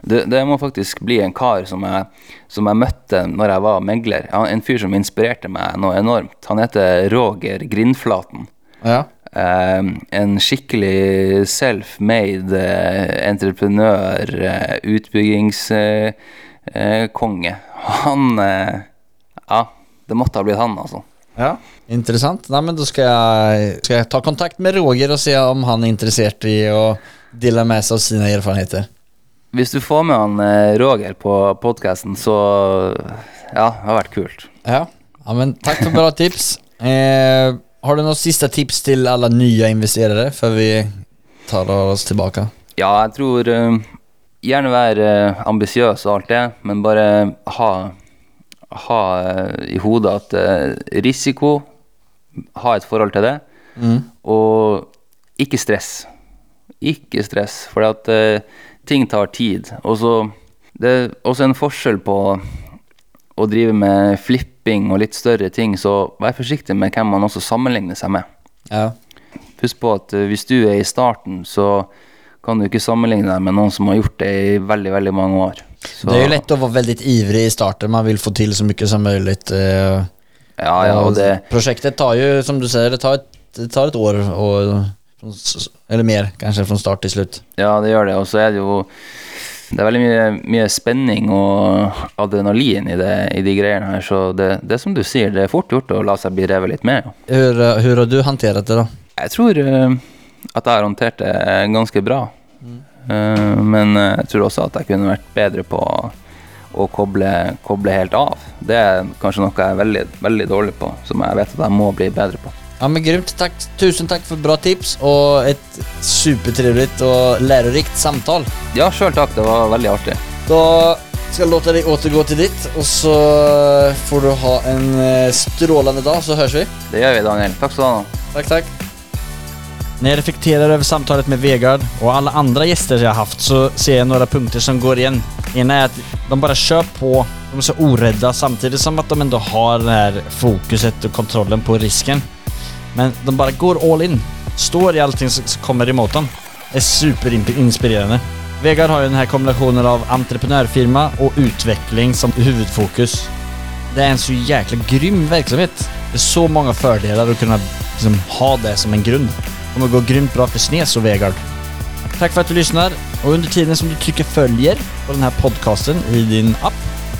Det, det må faktisk bli en kar som jeg, som jeg møtte når jeg var megler. En fyr som inspirerte meg noe enormt. Han heter Roger Grindflaten. Ja. Eh, en skikkelig self-made eh, entreprenør, eh, utbyggingskonge. Eh, han eh, Ja, det måtte ha blitt han, altså. ja. Interessant. Nei, men da skal jeg, skal jeg ta kontakt med Roger og se om han er interessert i å dele med seg av sine erfarenheter. Hvis du får med han eh, Roger på podkasten, så Ja, det har vært kult. Ja, ja men takk for bra tips. [LAUGHS] Eh, har du noen siste tips til alle nye investerere før vi tar oss tilbake? Ja, jeg tror uh, Gjerne være uh, ambisiøs og alt det, men bare ha, ha uh, i hodet at uh, risiko Ha et forhold til det. Mm. Og ikke stress. Ikke stress, for at ting tar tid. Og så Det er også en forskjell på å drive med flipping og litt større ting, så vær forsiktig med hvem man også sammenligner seg med. Ja. Husk på at eh, hvis du er i starten, så kan du ikke sammenligne deg med noen som har gjort det i veldig, veldig mange år. Så, Det er jo lett å være veldig ivrig i starten, man vil få til så mye som mulig. eh, Ja, ja, det, Prosjektet tar jo, som du ser, det tar et, det tar et år och, eller mer kanskje, fra start til slutt. ja, det gjør det. Og så er det jo Det er veldig mye, mye spenning og adrenalin i, det, i de greiene her, så det, det er som du sier, det er fort gjort å la seg bli revet litt med. Hur, eh, har du håndtert det da? Jeg tror uh, at jeg har håndtert det ganske bra. Eh, men eh, jeg tror også at jeg kunne vært bedre på å koble, koble helt av. Det er kanskje noe jeg er veldig, veldig dårlig på, som jeg vet at jeg må bli bedre på. Ja men grymt, Takk. tusen takk for bra tips og et supertrivelig og lærerikt samtal. Ja, sjøl takk. Det var veldig artig. Da skal jeg låta deg återgå til ditt og så får du ha en strålende dag så høres vi. Det gjør vi, Daniel. Takk skal du ha. Takk, takk. Når jeg reflekterer over samtalet med Vegard og alle andre gjester jeg har haft så ser jeg noen punkter som går igjen. En er at de bare kjører på, de er så uredde, samtidig som at de ändå har det her fokuset og kontrollen på risken. Men de bara går all in, står i allting som kommer emot dem. Det er superinspirerende. Vegard har jo denne kombinasjonen av entreprenørfirma og utvikling som huvudfokus. Det er en så jækla grym verksamhet. Det er så mange fordeler å kunne liksom, ha det som en grunn. Det kommer gå grymt bra för Snes och Vegard. Tack för att du lyssnar och under tiden som du trycker följer på den här podcasten i din app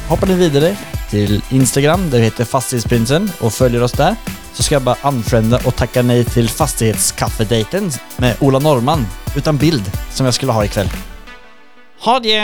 hoppar du vidare till Instagram där vi heter Fastighetsprinsen och följer oss där så ska jag bara unfrienda och tacka nej till fastighetskaffedejten med Ola Norman utan bild som jag skulle ha ikväll. Ha det!